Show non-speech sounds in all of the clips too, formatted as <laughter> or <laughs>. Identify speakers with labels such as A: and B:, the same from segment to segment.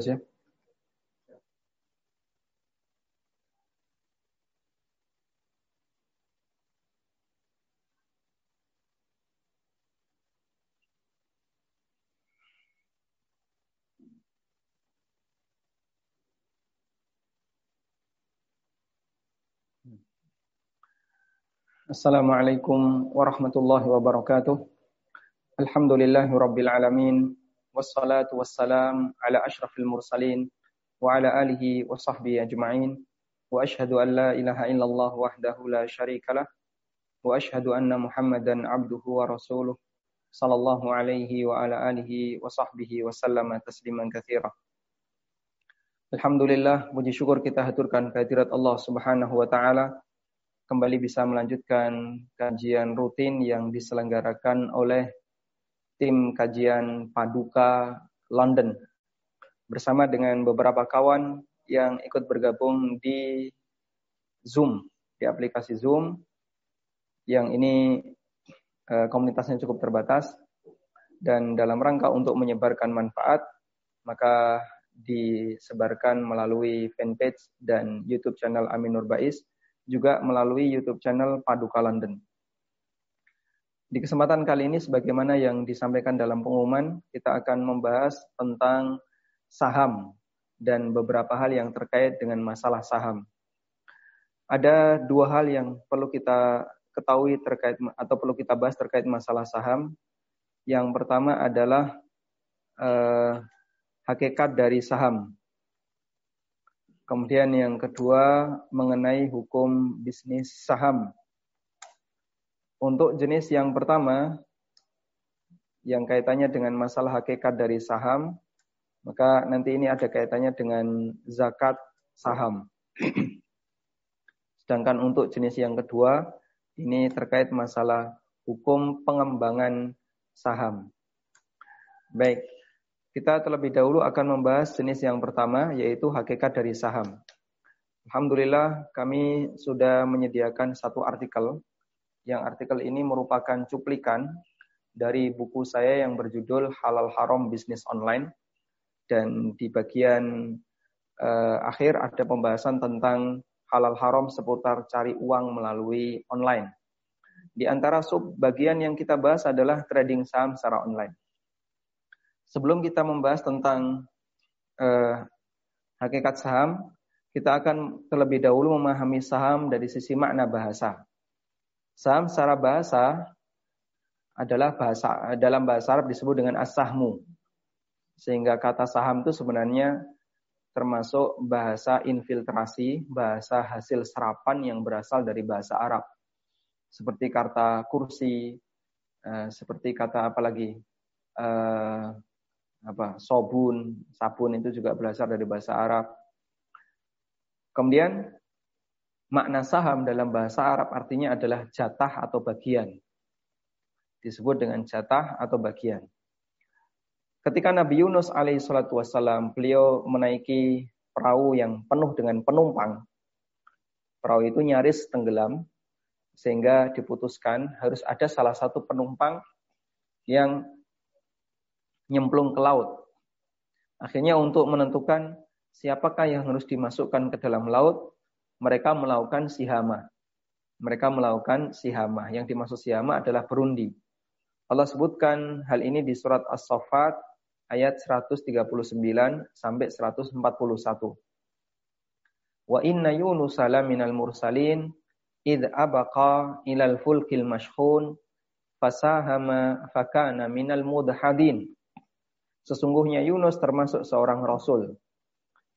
A: Siap? Assalamualaikum warahmatullahi wabarakatuh. Alhamdulillahi rabbil alamin. Wassalatu wassalam ala ashrafil mursalin wa ala alihi wa sahbihi ajma'in. Wa ashhadu an la ilaha illallah wahdahu la syarikalah. Wa ashhadu anna Muhammadan abduhu wa rasuluh. Sallallahu alaihi wa ala alihi wa sahbihi wa sallama tasliman. Alhamdulillah, puji syukur kita haturkan kehadirat Allah Subhanahu wa taala kembali bisa melanjutkan kajian rutin yang diselenggarakan oleh tim kajian Paduka London bersama dengan beberapa kawan yang ikut bergabung di Zoom, di aplikasi Zoom yang ini eh, komunitasnya cukup terbatas dan dalam rangka untuk menyebarkan manfaat maka disebarkan melalui fanpage dan YouTube channel Aminur Bais juga melalui YouTube channel Paduka London. Di kesempatan kali ini sebagaimana yang disampaikan dalam pengumuman, kita akan membahas tentang saham dan beberapa hal yang terkait dengan masalah saham. Ada dua hal yang perlu kita ketahui terkait atau perlu kita bahas terkait masalah saham. Yang pertama adalah eh, hakikat dari saham. Kemudian yang kedua mengenai hukum bisnis saham. Untuk jenis yang pertama yang kaitannya dengan masalah hakikat dari saham, maka nanti ini ada kaitannya dengan zakat saham. Sedangkan untuk jenis yang kedua ini terkait masalah hukum pengembangan saham. Baik, kita terlebih dahulu akan membahas jenis yang pertama yaitu hakikat dari saham. Alhamdulillah kami sudah menyediakan satu artikel yang artikel ini merupakan cuplikan dari buku saya yang berjudul Halal Haram Bisnis Online dan di bagian eh, akhir ada pembahasan tentang halal haram seputar cari uang melalui online. Di antara sub bagian yang kita bahas adalah trading saham secara online sebelum kita membahas tentang uh, hakikat saham, kita akan terlebih dahulu memahami saham dari sisi makna bahasa. Saham secara bahasa adalah bahasa dalam bahasa Arab disebut dengan as-sahmu. Sehingga kata saham itu sebenarnya termasuk bahasa infiltrasi, bahasa hasil serapan yang berasal dari bahasa Arab. Seperti kata kursi, uh, seperti kata apa lagi? Uh, apa sobun, sabun itu juga berasal dari bahasa Arab. Kemudian makna saham dalam bahasa Arab artinya adalah jatah atau bagian. Disebut dengan jatah atau bagian. Ketika Nabi Yunus alaihissalatu wassalam, beliau menaiki perahu yang penuh dengan penumpang. Perahu itu nyaris tenggelam, sehingga diputuskan harus ada salah satu penumpang yang nyemplung ke laut. Akhirnya untuk menentukan siapakah yang harus dimasukkan ke dalam laut, mereka melakukan sihama. Mereka melakukan sihama. Yang dimaksud sihama adalah berundi. Allah sebutkan hal ini di surat As-Saffat ayat 139 sampai 141. Wa inna Yunus minal mursalin id abaqa ilal fulkil mashhun fasahama fakana minal mudhadin. Sesungguhnya Yunus termasuk seorang rasul.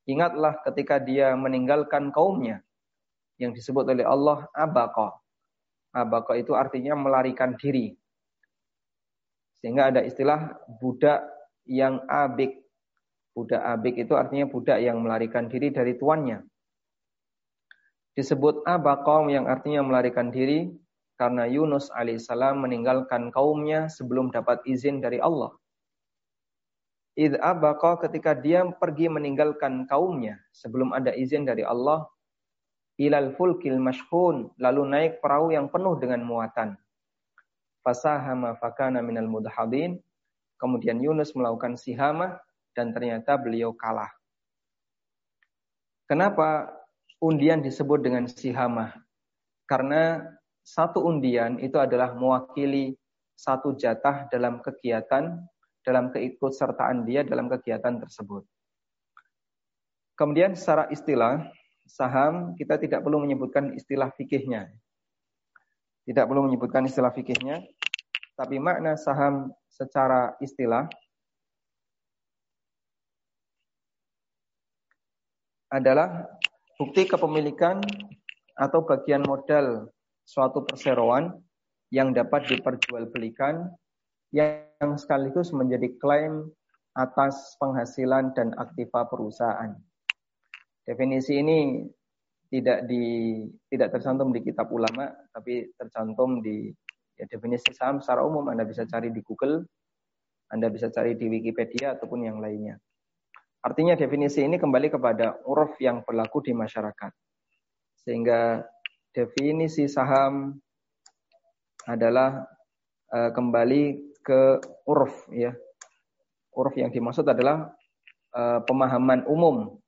A: Ingatlah ketika dia meninggalkan kaumnya yang disebut oleh Allah abaqa. Abaqa itu artinya melarikan diri. Sehingga ada istilah budak yang abik. Budak abik itu artinya budak yang melarikan diri dari tuannya. Disebut abaqa yang artinya melarikan diri karena Yunus alaihissalam meninggalkan kaumnya sebelum dapat izin dari Allah Id abaqa ketika dia pergi meninggalkan kaumnya sebelum ada izin dari Allah ilal fulkil mashhun lalu naik perahu yang penuh dengan muatan. Fasahama fakana minal mudhabin. Kemudian Yunus melakukan sihamah dan ternyata beliau kalah. Kenapa undian disebut dengan sihamah? Karena satu undian itu adalah mewakili satu jatah dalam kegiatan, dalam keikutsertaan dia dalam kegiatan tersebut. Kemudian secara istilah, saham kita tidak perlu menyebutkan istilah fikihnya. Tidak perlu menyebutkan istilah fikihnya, tapi makna saham secara istilah adalah bukti kepemilikan atau bagian modal suatu perseroan yang dapat diperjualbelikan yang sekaligus menjadi klaim atas penghasilan dan aktiva perusahaan. Definisi ini tidak di tidak tercantum di kitab ulama tapi tercantum di ya, definisi saham secara umum Anda bisa cari di Google, Anda bisa cari di Wikipedia ataupun yang lainnya. Artinya definisi ini kembali kepada uruf yang berlaku di masyarakat. Sehingga definisi saham adalah uh, kembali ke uruf ya. Uruf yang dimaksud adalah uh, pemahaman umum.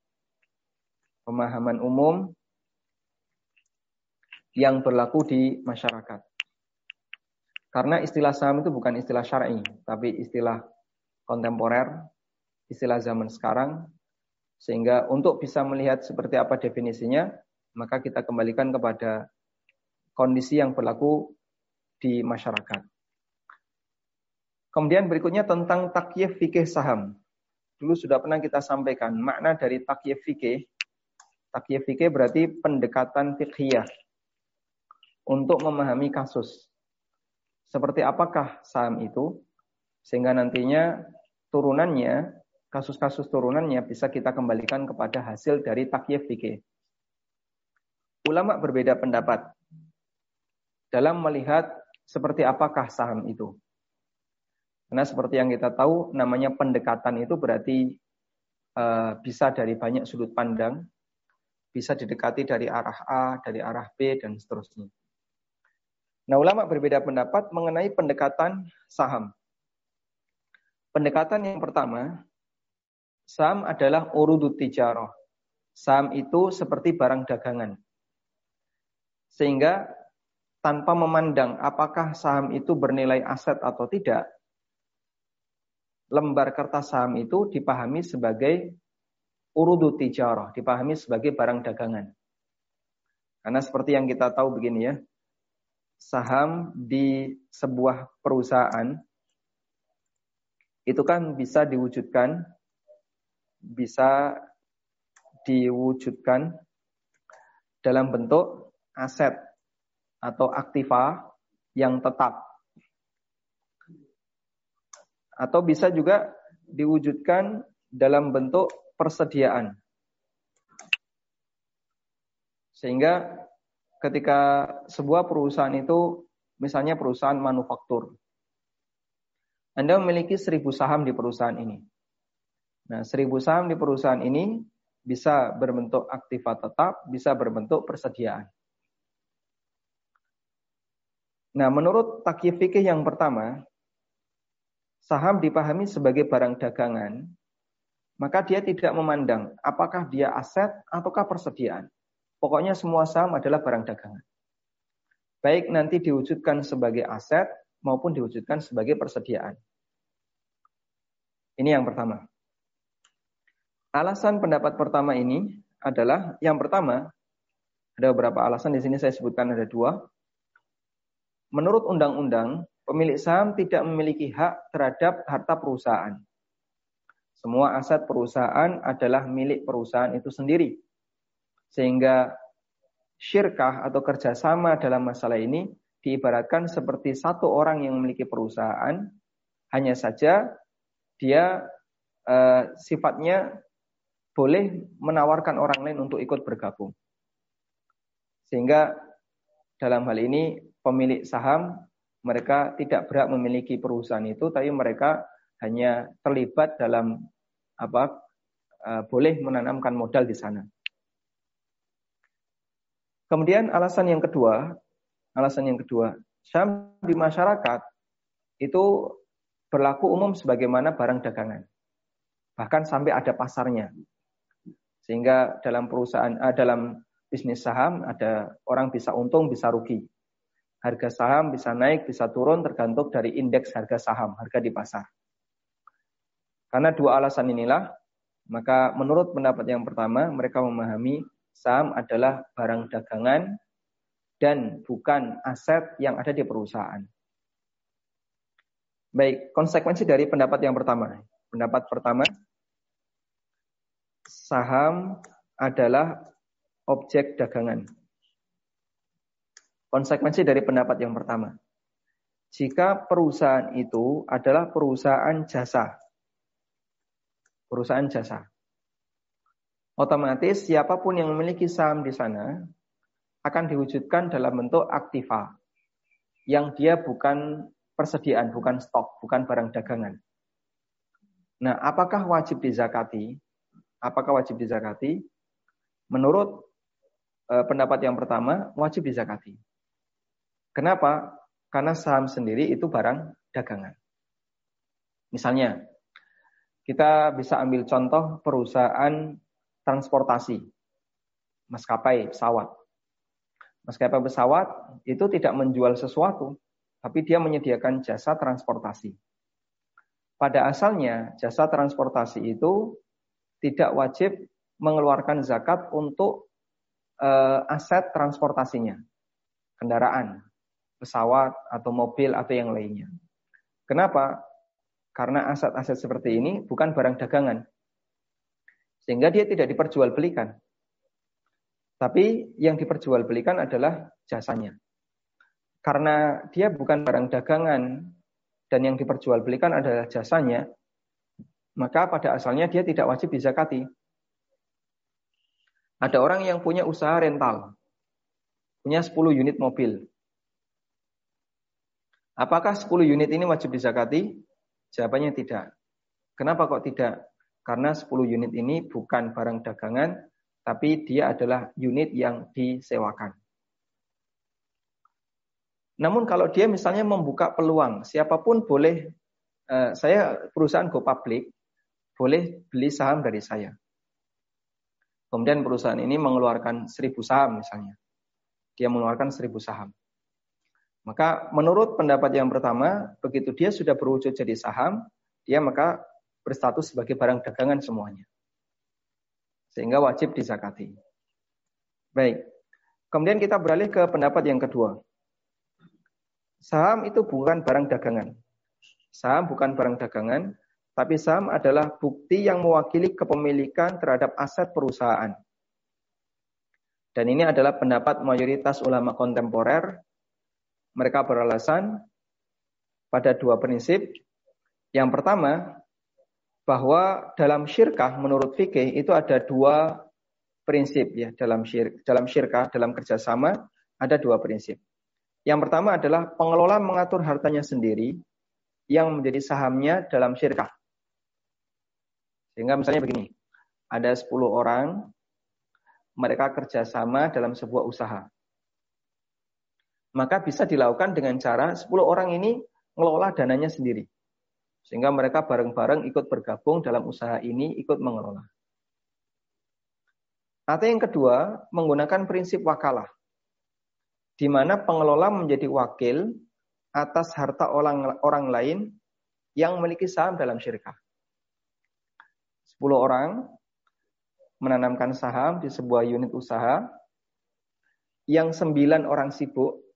A: Pemahaman umum yang berlaku di masyarakat. Karena istilah saham itu bukan istilah syar'i, tapi istilah kontemporer, istilah zaman sekarang. Sehingga untuk bisa melihat seperti apa definisinya, maka kita kembalikan kepada kondisi yang berlaku di masyarakat. Kemudian berikutnya tentang takyif fikih saham. Dulu sudah pernah kita sampaikan makna dari takyif fikih. Takyif fikih berarti pendekatan fikhiyah untuk memahami kasus. Seperti apakah saham itu, sehingga nantinya turunannya, kasus-kasus turunannya bisa kita kembalikan kepada hasil dari takyif fikih. Ulama berbeda pendapat dalam melihat seperti apakah saham itu. Karena seperti yang kita tahu, namanya pendekatan itu berarti uh, bisa dari banyak sudut pandang, bisa didekati dari arah A, dari arah B, dan seterusnya. Nah, ulama berbeda pendapat mengenai pendekatan saham. Pendekatan yang pertama, saham adalah urudut tijarah. Saham itu seperti barang dagangan. Sehingga tanpa memandang apakah saham itu bernilai aset atau tidak, lembar kertas saham itu dipahami sebagai urudut tijarah, dipahami sebagai barang dagangan. Karena seperti yang kita tahu begini ya, saham di sebuah perusahaan itu kan bisa diwujudkan bisa diwujudkan dalam bentuk aset atau aktiva yang tetap atau bisa juga diwujudkan dalam bentuk persediaan sehingga ketika sebuah perusahaan itu misalnya perusahaan manufaktur. Anda memiliki seribu saham di perusahaan ini. Nah, seribu saham di perusahaan ini bisa berbentuk aktiva tetap, bisa berbentuk persediaan. Nah, menurut takyif fikih yang pertama, saham dipahami sebagai barang dagangan, maka dia tidak memandang apakah dia aset ataukah persediaan. Pokoknya semua saham adalah barang dagangan. Baik nanti diwujudkan sebagai aset maupun diwujudkan sebagai persediaan. Ini yang pertama. Alasan pendapat pertama ini adalah yang pertama ada beberapa alasan di sini saya sebutkan ada dua. Menurut undang-undang, pemilik saham tidak memiliki hak terhadap harta perusahaan. Semua aset perusahaan adalah milik perusahaan itu sendiri. Sehingga syirkah atau kerjasama dalam masalah ini diibaratkan seperti satu orang yang memiliki perusahaan, hanya saja dia eh, sifatnya boleh menawarkan orang lain untuk ikut bergabung. Sehingga dalam hal ini pemilik saham mereka tidak berhak memiliki perusahaan itu, tapi mereka hanya terlibat dalam apa uh, boleh menanamkan modal di sana. Kemudian alasan yang kedua, alasan yang kedua, saham di masyarakat itu berlaku umum sebagaimana barang dagangan. Bahkan sampai ada pasarnya. Sehingga dalam perusahaan uh, dalam bisnis saham ada orang bisa untung, bisa rugi. Harga saham bisa naik, bisa turun tergantung dari indeks harga saham, harga di pasar. Karena dua alasan inilah, maka menurut pendapat yang pertama, mereka memahami saham adalah barang dagangan dan bukan aset yang ada di perusahaan. Baik, konsekuensi dari pendapat yang pertama. Pendapat pertama, saham adalah objek dagangan. Konsekuensi dari pendapat yang pertama. Jika perusahaan itu adalah perusahaan jasa. Perusahaan jasa. Otomatis siapa pun yang memiliki saham di sana akan diwujudkan dalam bentuk aktiva. Yang dia bukan persediaan, bukan stok, bukan barang dagangan. Nah, apakah wajib dizakati? Apakah wajib dizakati? Menurut eh, pendapat yang pertama, wajib dizakati. Kenapa? Karena saham sendiri itu barang dagangan. Misalnya, kita bisa ambil contoh perusahaan transportasi, maskapai pesawat. Maskapai pesawat itu tidak menjual sesuatu, tapi dia menyediakan jasa transportasi. Pada asalnya, jasa transportasi itu tidak wajib mengeluarkan zakat untuk uh, aset transportasinya, kendaraan pesawat atau mobil atau yang lainnya. Kenapa? Karena aset-aset seperti ini bukan barang dagangan. Sehingga dia tidak diperjualbelikan. Tapi yang diperjualbelikan adalah jasanya. Karena dia bukan barang dagangan dan yang diperjualbelikan adalah jasanya, maka pada asalnya dia tidak wajib dizakati. Ada orang yang punya usaha rental, punya 10 unit mobil, Apakah 10 unit ini wajib dizakati? Jawabannya tidak. Kenapa kok tidak? Karena 10 unit ini bukan barang dagangan, tapi dia adalah unit yang disewakan. Namun kalau dia misalnya membuka peluang, siapa pun boleh, eh, saya perusahaan go public, boleh beli saham dari saya. Kemudian perusahaan ini mengeluarkan seribu saham misalnya. Dia mengeluarkan seribu saham. Maka menurut pendapat yang pertama, begitu dia sudah berwujud jadi saham, dia maka berstatus sebagai barang dagangan semuanya. Sehingga wajib dizakati. Baik. Kemudian kita beralih ke pendapat yang kedua. Saham itu bukan barang dagangan. Saham bukan barang dagangan, tapi saham adalah bukti yang mewakili kepemilikan terhadap aset perusahaan. Dan ini adalah pendapat mayoritas ulama kontemporer mereka beralasan pada dua prinsip. Yang pertama, bahwa dalam syirkah menurut fikih itu ada dua prinsip ya dalam syir, dalam syirkah dalam kerjasama ada dua prinsip. Yang pertama adalah pengelola mengatur hartanya sendiri yang menjadi sahamnya dalam syirkah. Sehingga misalnya begini, ada 10 orang mereka kerjasama dalam sebuah usaha maka bisa dilakukan dengan cara 10 orang ini mengelola dananya sendiri. Sehingga mereka bareng-bareng ikut bergabung dalam usaha ini, ikut mengelola. Atau yang kedua, menggunakan prinsip wakalah. Di mana pengelola menjadi wakil atas harta orang, orang lain yang memiliki saham dalam syirkah. 10 orang menanamkan saham di sebuah unit usaha yang sembilan orang sibuk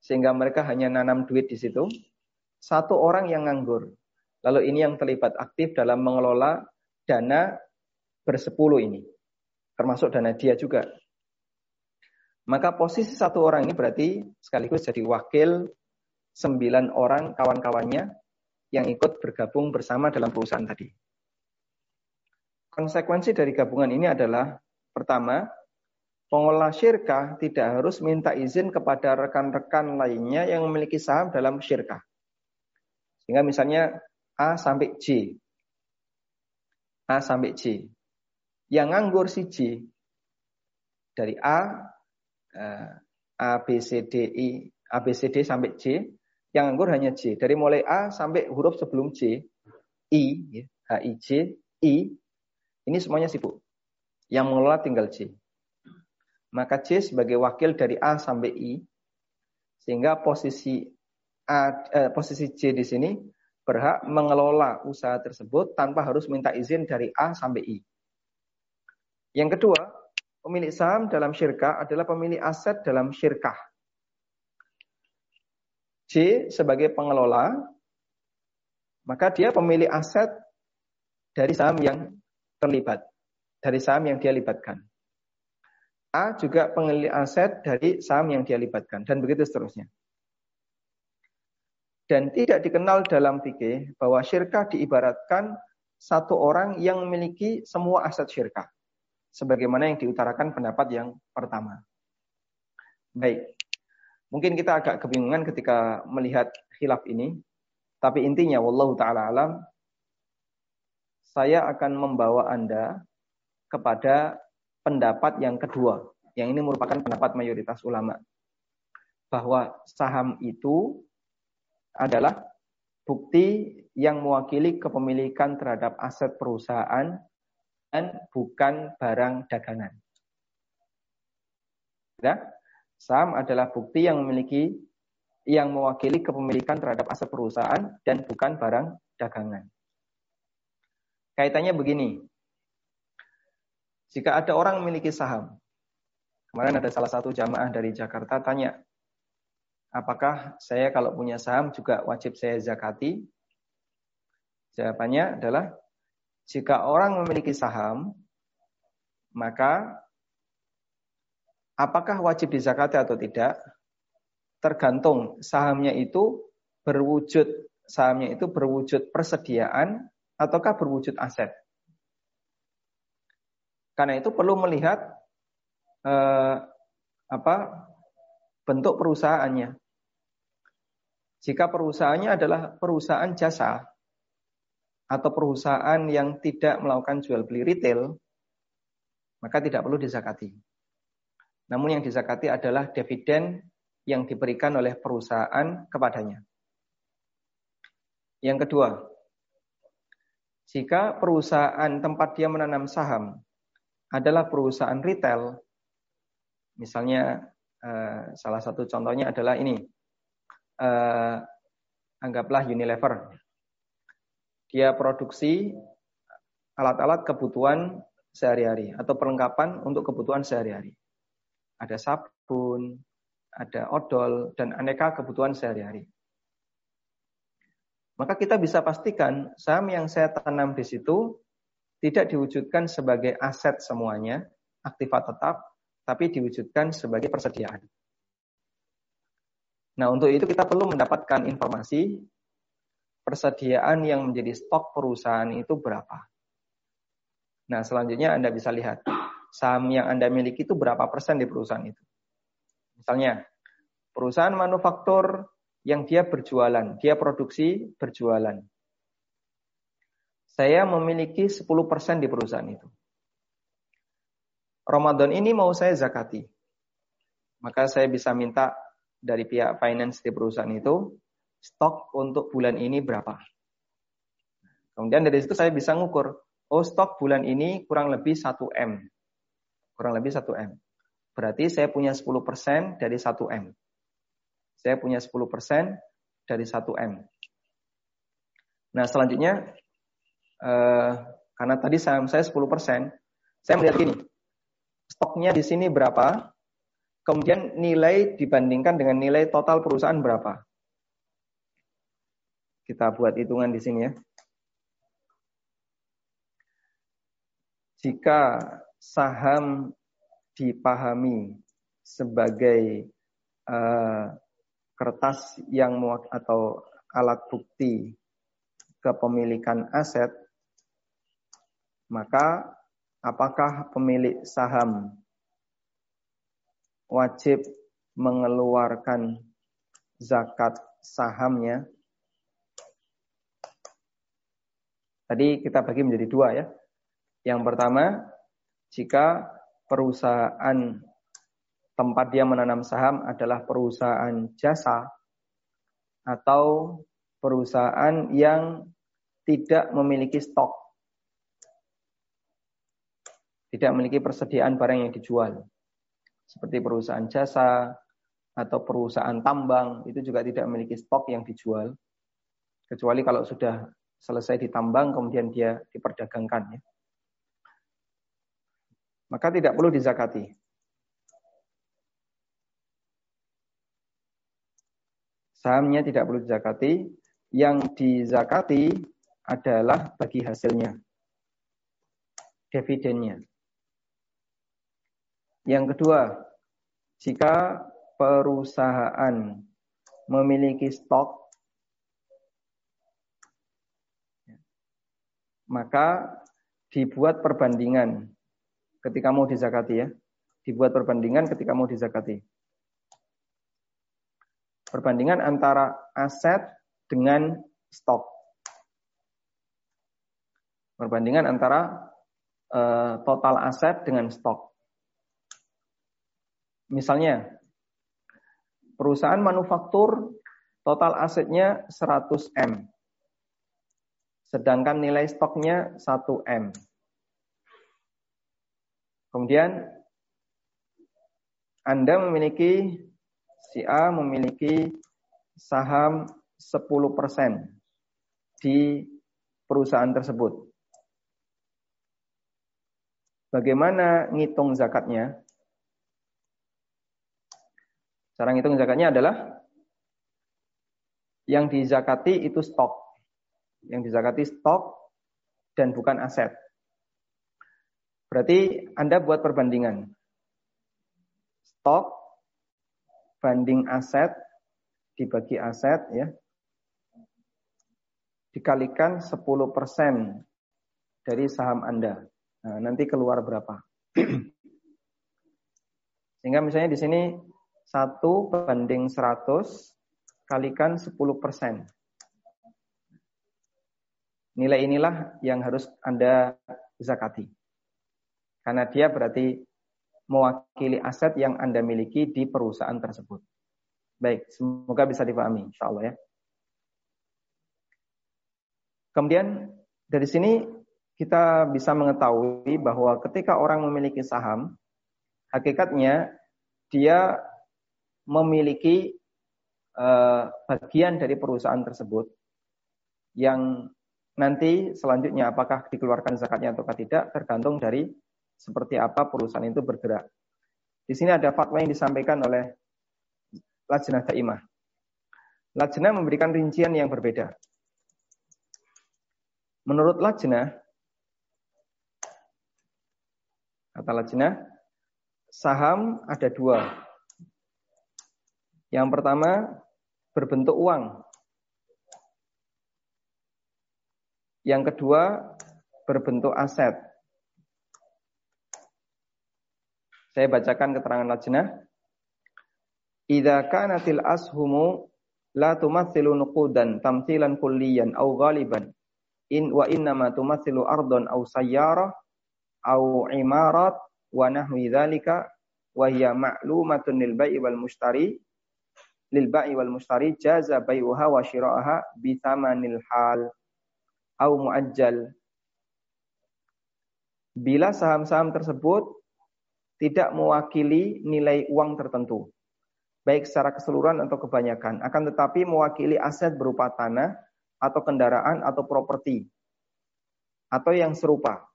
A: sehingga mereka hanya nanam duit di situ. Satu orang yang nganggur. Lalu ini yang terlibat aktif dalam mengelola dana bersepuluh ini. Termasuk dana dia juga. Maka posisi satu orang ini berarti sekaligus jadi wakil sembilan orang kawan-kawannya yang ikut bergabung bersama dalam perusahaan tadi. Konsekuensi dari gabungan ini adalah pertama, Pengelola syirkah tidak harus minta izin kepada rekan-rekan lainnya yang memiliki saham dalam syirkah. Sehingga misalnya A sampai J. A sampai J. Yang nganggur si J. Dari A, eh, A, B, C, D, I, A, B, C, D sampai J. Yang nganggur hanya J. Dari mulai A sampai huruf sebelum J. I, ya, H, I, J. I, ini semuanya sibuk. Yang mengelola tinggal J. Maka J sebagai wakil dari A sampai I, sehingga posisi A, eh, posisi J di sini berhak mengelola usaha tersebut tanpa harus minta izin dari A sampai I. Yang kedua, pemilik saham dalam syirkah adalah pemilik aset dalam syirkah. J sebagai pengelola, maka dia pemilik aset dari saham yang terlibat, dari saham yang dia libatkan. A juga pemilik aset dari saham yang dia libatkan, dan begitu seterusnya. Dan tidak dikenal dalam fikih bahwa syirkah diibaratkan satu orang yang memiliki semua aset syirkah. Sebagaimana yang diutarakan pendapat yang pertama. Baik, Mungkin kita agak kebingungan ketika melihat khilaf ini. Tapi intinya, wallahu ta'ala alam, saya akan membawa Anda kepada pendapat yang kedua. Yang ini merupakan pendapat mayoritas ulama. Bahwa saham itu adalah bukti yang mewakili kepemilikan terhadap aset perusahaan dan bukan barang dagangan. Ya? Saham adalah bukti yang memiliki yang mewakili kepemilikan terhadap aset perusahaan dan bukan barang dagangan. Kaitannya begini. Jika ada orang memiliki saham, kemarin ada salah satu jamaah dari Jakarta tanya, apakah saya kalau punya saham juga wajib saya zakati? Jawabannya adalah, jika orang memiliki saham, maka Apakah wajib dizakati atau tidak? Tergantung sahamnya itu berwujud sahamnya itu berwujud persediaan ataukah berwujud aset. Karena itu perlu melihat eh, apa bentuk perusahaannya. Jika perusahaannya adalah perusahaan jasa atau perusahaan yang tidak melakukan jual beli retail, maka tidak perlu dizakati. Namun yang dizakati adalah dividen yang diberikan oleh perusahaan kepadanya. Yang kedua, jika perusahaan tempat dia menanam saham adalah perusahaan retail, misalnya eh, salah satu contohnya adalah ini, eh, anggaplah Unilever. Dia produksi alat-alat kebutuhan sehari-hari atau perlengkapan untuk kebutuhan sehari-hari ada sabun, ada odol, dan aneka kebutuhan sehari-hari. Maka kita bisa pastikan saham yang saya tanam di situ tidak diwujudkan sebagai aset semuanya, aktiva tetap, tapi diwujudkan sebagai persediaan. Nah, untuk itu kita perlu mendapatkan informasi persediaan yang menjadi stok perusahaan itu berapa. Nah, selanjutnya Anda bisa lihat saham yang Anda miliki itu berapa persen di perusahaan itu. Misalnya, perusahaan manufaktur yang dia berjualan, dia produksi berjualan. Saya memiliki 10% di perusahaan itu. Ramadan ini mau saya zakati. Maka saya bisa minta dari pihak finance di perusahaan itu, stok untuk bulan ini berapa. Kemudian dari situ saya bisa ngukur, oh stok bulan ini kurang lebih 1M kurang lebih 1 M. Berarti saya punya 10% dari 1 M. Saya punya 10% dari 1 M. Nah, selanjutnya eh, karena tadi saham saya 10%, saya melihat gini. Stoknya di sini berapa? Kemudian nilai dibandingkan dengan nilai total perusahaan berapa? Kita buat hitungan di sini ya. Jika saham dipahami sebagai uh, kertas yang muat atau alat bukti kepemilikan aset, maka apakah pemilik saham wajib mengeluarkan zakat sahamnya? Tadi kita bagi menjadi dua ya. Yang pertama, jika perusahaan tempat dia menanam saham adalah perusahaan jasa atau perusahaan yang tidak memiliki stok. Tidak memiliki persediaan barang yang dijual. Seperti perusahaan jasa atau perusahaan tambang itu juga tidak memiliki stok yang dijual. Kecuali kalau sudah selesai ditambang kemudian dia diperdagangkan ya. Maka tidak perlu dizakati. Sahamnya tidak perlu dizakati, yang dizakati adalah bagi hasilnya. Dividennya. Yang kedua, jika perusahaan memiliki stok, maka dibuat perbandingan ketika mau dizakati ya. Dibuat perbandingan ketika mau dizakati. Perbandingan antara aset dengan stok. Perbandingan antara uh, total aset dengan stok. Misalnya, perusahaan manufaktur total asetnya 100 M. Sedangkan nilai stoknya 1 M. Kemudian Anda memiliki si A memiliki saham 10% di perusahaan tersebut. Bagaimana ngitung zakatnya? Cara ngitung zakatnya adalah yang dizakati itu stok. Yang dizakati stok dan bukan aset. Berarti Anda buat perbandingan. Stok banding aset dibagi aset ya. Dikalikan 10% dari saham Anda. Nah, nanti keluar berapa? <clears throat> Sehingga misalnya di sini 1 banding 100 kalikan 10 persen. Nilai inilah yang harus Anda zakati. Karena dia berarti mewakili aset yang Anda miliki di perusahaan tersebut. Baik, semoga bisa dipahami, insya Allah ya. Kemudian dari sini kita bisa mengetahui bahwa ketika orang memiliki saham, hakikatnya dia memiliki uh, bagian dari perusahaan tersebut yang nanti selanjutnya apakah dikeluarkan zakatnya atau tidak tergantung dari seperti apa perusahaan itu bergerak. Di sini ada fatwa yang disampaikan oleh Lajnah Daimah. Lajnah memberikan rincian yang berbeda. Menurut Lajnah, kata Lajnah, saham ada dua. Yang pertama berbentuk uang. Yang kedua berbentuk aset. Saya bacakan keterangan lajnah. Idza kanatil ashumu la tumathilu nuqudan tamthilan kulliyan aw ghaliban in wa inna ma tumathilu ardon aw sayyarah aw imarat wa nahwi dzalika wa hiya ma'lumatun lil bai'i wal mushtari lil ba'i wal mustari jaza bai'uha wa syira'aha bi thamanil hal au muajjal. Bila saham-saham tersebut tidak mewakili nilai uang tertentu, baik secara keseluruhan atau kebanyakan, akan tetapi mewakili aset berupa tanah atau kendaraan atau properti atau yang serupa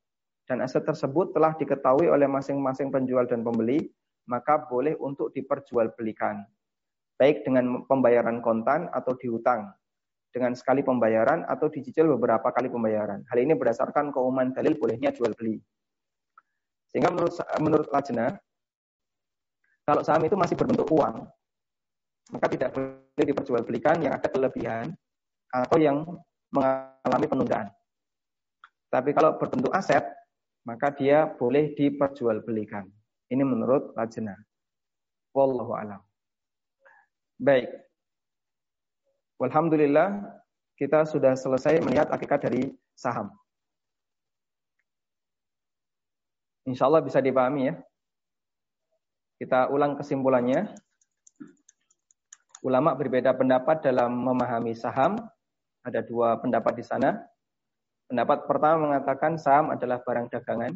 A: dan aset tersebut telah diketahui oleh masing-masing penjual dan pembeli, maka boleh untuk diperjualbelikan baik dengan pembayaran kontan atau dihutang, dengan sekali pembayaran atau dicicil beberapa kali pembayaran. Hal ini berdasarkan keumuman dalil bolehnya jual beli. Sehingga menurut menurut Lajna, kalau saham itu masih berbentuk uang, maka tidak boleh diperjualbelikan yang ada kelebihan atau yang mengalami penundaan. Tapi kalau berbentuk aset, maka dia boleh diperjualbelikan. Ini menurut Lajna. Wallahu a'lam. Baik. Alhamdulillah kita sudah selesai melihat hakikat dari saham. Insya Allah bisa dipahami ya. Kita ulang kesimpulannya. Ulama berbeda pendapat dalam memahami saham. Ada dua pendapat di sana. Pendapat pertama mengatakan saham adalah barang dagangan.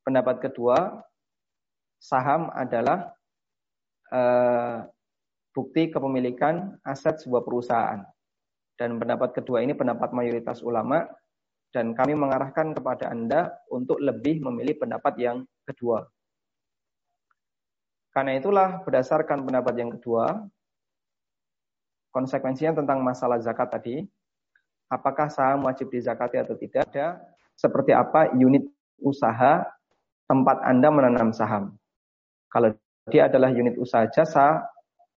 A: Pendapat kedua, saham adalah uh, bukti kepemilikan aset sebuah perusahaan. Dan pendapat kedua ini pendapat mayoritas ulama dan kami mengarahkan kepada Anda untuk lebih memilih pendapat yang kedua. Karena itulah berdasarkan pendapat yang kedua, konsekuensinya tentang masalah zakat tadi, apakah saham wajib dizakati atau tidak, ada seperti apa unit usaha tempat Anda menanam saham. Kalau dia adalah unit usaha jasa,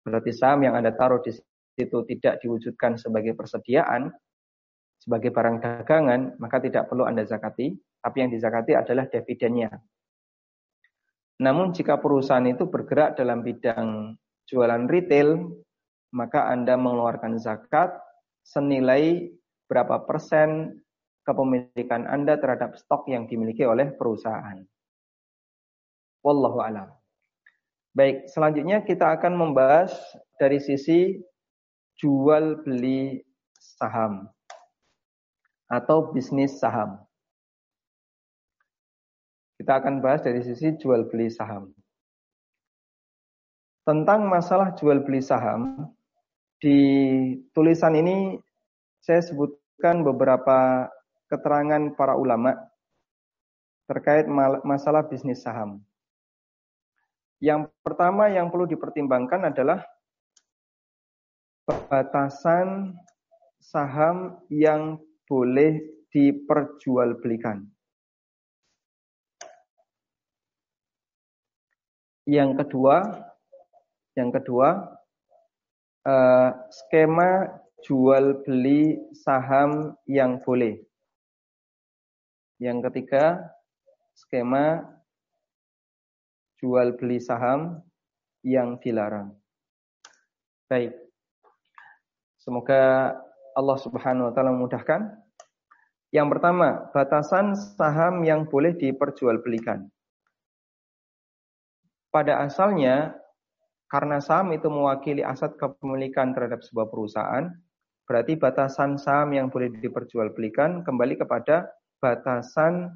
A: berarti saham yang Anda taruh di situ tidak diwujudkan sebagai persediaan, sebagai barang dagangan, maka tidak perlu Anda zakati, tapi yang dizakati adalah dividennya. Namun jika perusahaan itu bergerak dalam bidang jualan retail, maka Anda mengeluarkan zakat senilai berapa persen kepemilikan Anda terhadap stok yang dimiliki oleh perusahaan. Wallahu a'lam. Baik, selanjutnya kita akan membahas dari sisi jual beli saham atau bisnis saham. Kita akan bahas dari sisi jual beli saham. Tentang masalah jual beli saham, di tulisan ini saya sebutkan beberapa keterangan para ulama terkait masalah bisnis saham. Yang pertama yang perlu dipertimbangkan adalah batasan saham yang boleh diperjualbelikan. Yang kedua, yang kedua, eh, skema jual beli saham yang boleh. Yang ketiga, skema jual beli saham yang dilarang. Baik. Semoga Allah Subhanahu wa taala memudahkan. Yang pertama, batasan saham yang boleh diperjualbelikan. Pada asalnya, karena saham itu mewakili aset kepemilikan terhadap sebuah perusahaan, berarti batasan saham yang boleh diperjualbelikan kembali kepada batasan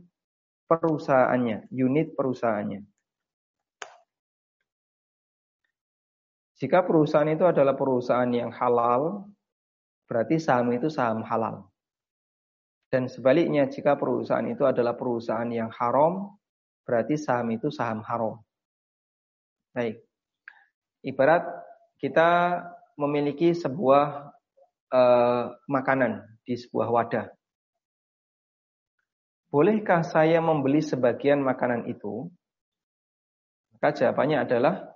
A: perusahaannya, unit perusahaannya. Jika perusahaan itu adalah perusahaan yang halal, berarti saham itu saham halal. Dan sebaliknya, jika perusahaan itu adalah perusahaan yang haram, berarti saham itu saham haram. Baik. Ibarat kita memiliki sebuah uh, makanan di sebuah wadah. Bolehkah saya membeli sebagian makanan itu? Maka jawabannya adalah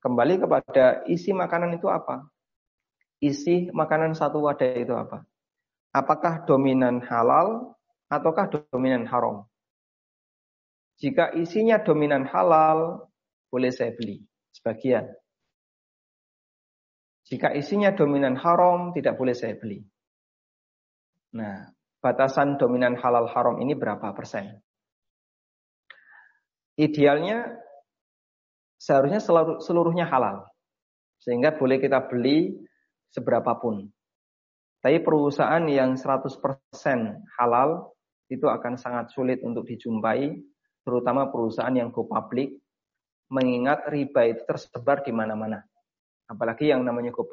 A: Kembali kepada isi makanan itu apa? Isi makanan satu wadah itu apa? Apakah dominan halal ataukah dominan haram? Jika isinya dominan halal, boleh saya beli sebagian. Jika isinya dominan haram, tidak boleh saya beli. Nah, batasan dominan halal haram ini berapa persen? Idealnya seharusnya seluruhnya halal. Sehingga boleh kita beli seberapapun. Tapi perusahaan yang 100% halal itu akan sangat sulit untuk dijumpai, terutama perusahaan yang go public, mengingat riba itu tersebar di mana-mana. Apalagi yang namanya go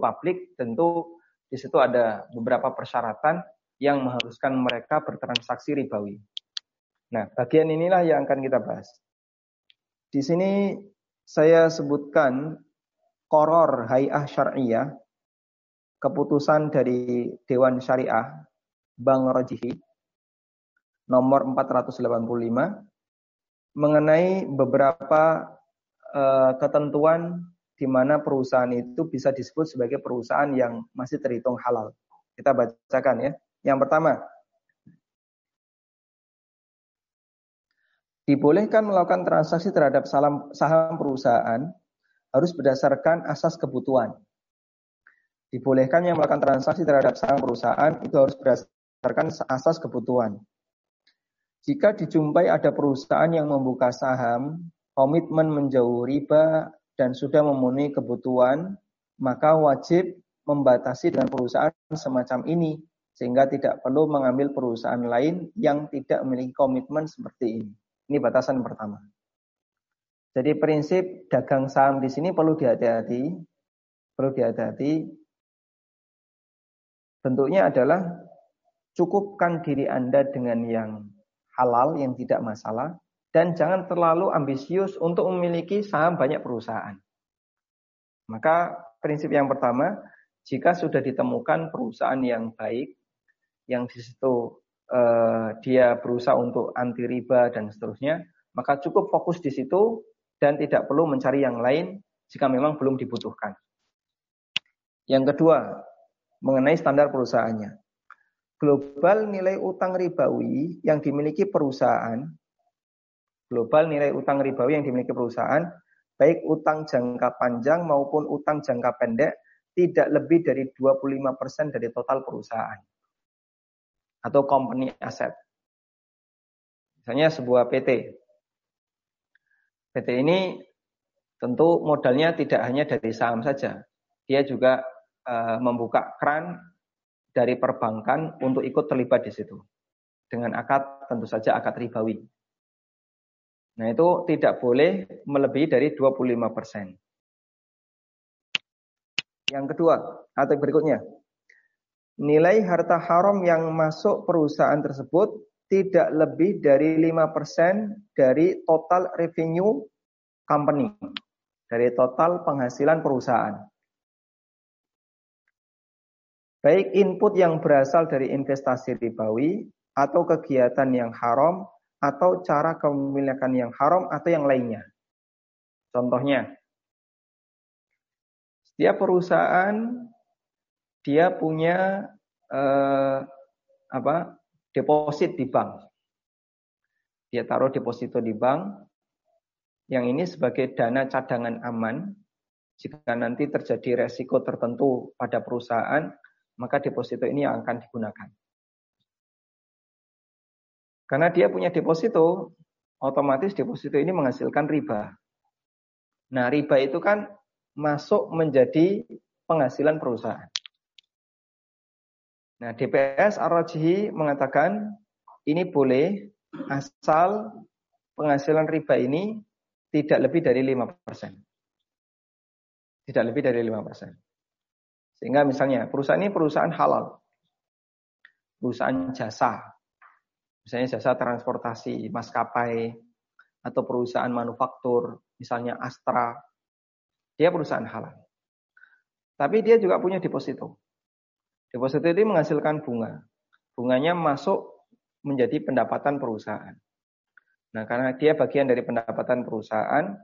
A: public, tentu di situ ada beberapa persyaratan yang mengharuskan mereka bertransaksi ribawi. Nah, bagian inilah yang akan kita bahas. Di sini saya sebutkan koror hayah syariah, keputusan dari Dewan Syariah Bang Rojihi nomor 485 mengenai beberapa uh, ketentuan di mana perusahaan itu bisa disebut sebagai perusahaan yang masih terhitung halal. Kita bacakan ya. Yang pertama, Dibolehkan melakukan transaksi terhadap saham perusahaan harus berdasarkan asas kebutuhan. Dibolehkan yang melakukan transaksi terhadap saham perusahaan itu harus berdasarkan asas kebutuhan. Jika dijumpai ada perusahaan yang membuka saham, komitmen menjauh riba, dan sudah memenuhi kebutuhan, maka wajib membatasi dengan perusahaan semacam ini sehingga tidak perlu mengambil perusahaan lain yang tidak memiliki komitmen seperti ini. Ini batasan pertama. Jadi prinsip dagang saham di sini perlu dihati-hati, perlu dihati-hati. Bentuknya adalah cukupkan diri Anda dengan yang halal, yang tidak masalah, dan jangan terlalu ambisius untuk memiliki saham banyak perusahaan. Maka prinsip yang pertama, jika sudah ditemukan perusahaan yang baik, yang di situ eh, dia berusaha untuk anti riba dan seterusnya, maka cukup fokus di situ dan tidak perlu mencari yang lain jika memang belum dibutuhkan. Yang kedua, mengenai standar perusahaannya. Global nilai utang ribawi yang dimiliki perusahaan, global nilai utang ribawi yang dimiliki perusahaan, baik utang jangka panjang maupun utang jangka pendek, tidak lebih dari 25% dari total perusahaan atau company asset. Misalnya sebuah PT. PT ini tentu modalnya tidak hanya dari saham saja. Dia juga uh, membuka keran dari perbankan untuk ikut terlibat di situ. Dengan akad tentu saja akad ribawi. Nah itu tidak boleh melebihi dari 25 persen. Yang kedua, atau berikutnya, nilai harta haram yang masuk perusahaan tersebut tidak lebih dari 5% dari total revenue company, dari total penghasilan perusahaan. Baik input yang berasal dari investasi ribawi atau kegiatan yang haram atau cara kepemilikan yang haram atau yang lainnya. Contohnya, setiap perusahaan dia punya eh, apa deposit di bank. Dia taruh deposito di bank. Yang ini sebagai dana cadangan aman. Jika nanti terjadi resiko tertentu pada perusahaan, maka deposito ini yang akan digunakan. Karena dia punya deposito, otomatis deposito ini menghasilkan riba. Nah, riba itu kan masuk menjadi penghasilan perusahaan. Nah, DPS Ar-Rajihi mengatakan ini boleh asal penghasilan riba ini tidak lebih dari 5%. Tidak lebih dari 5%. Sehingga misalnya perusahaan ini perusahaan halal. Perusahaan jasa. Misalnya jasa transportasi, maskapai, atau perusahaan manufaktur, misalnya Astra. Dia perusahaan halal. Tapi dia juga punya deposito. Deposito ini menghasilkan bunga. Bunganya masuk menjadi pendapatan perusahaan. Nah, karena dia bagian dari pendapatan perusahaan,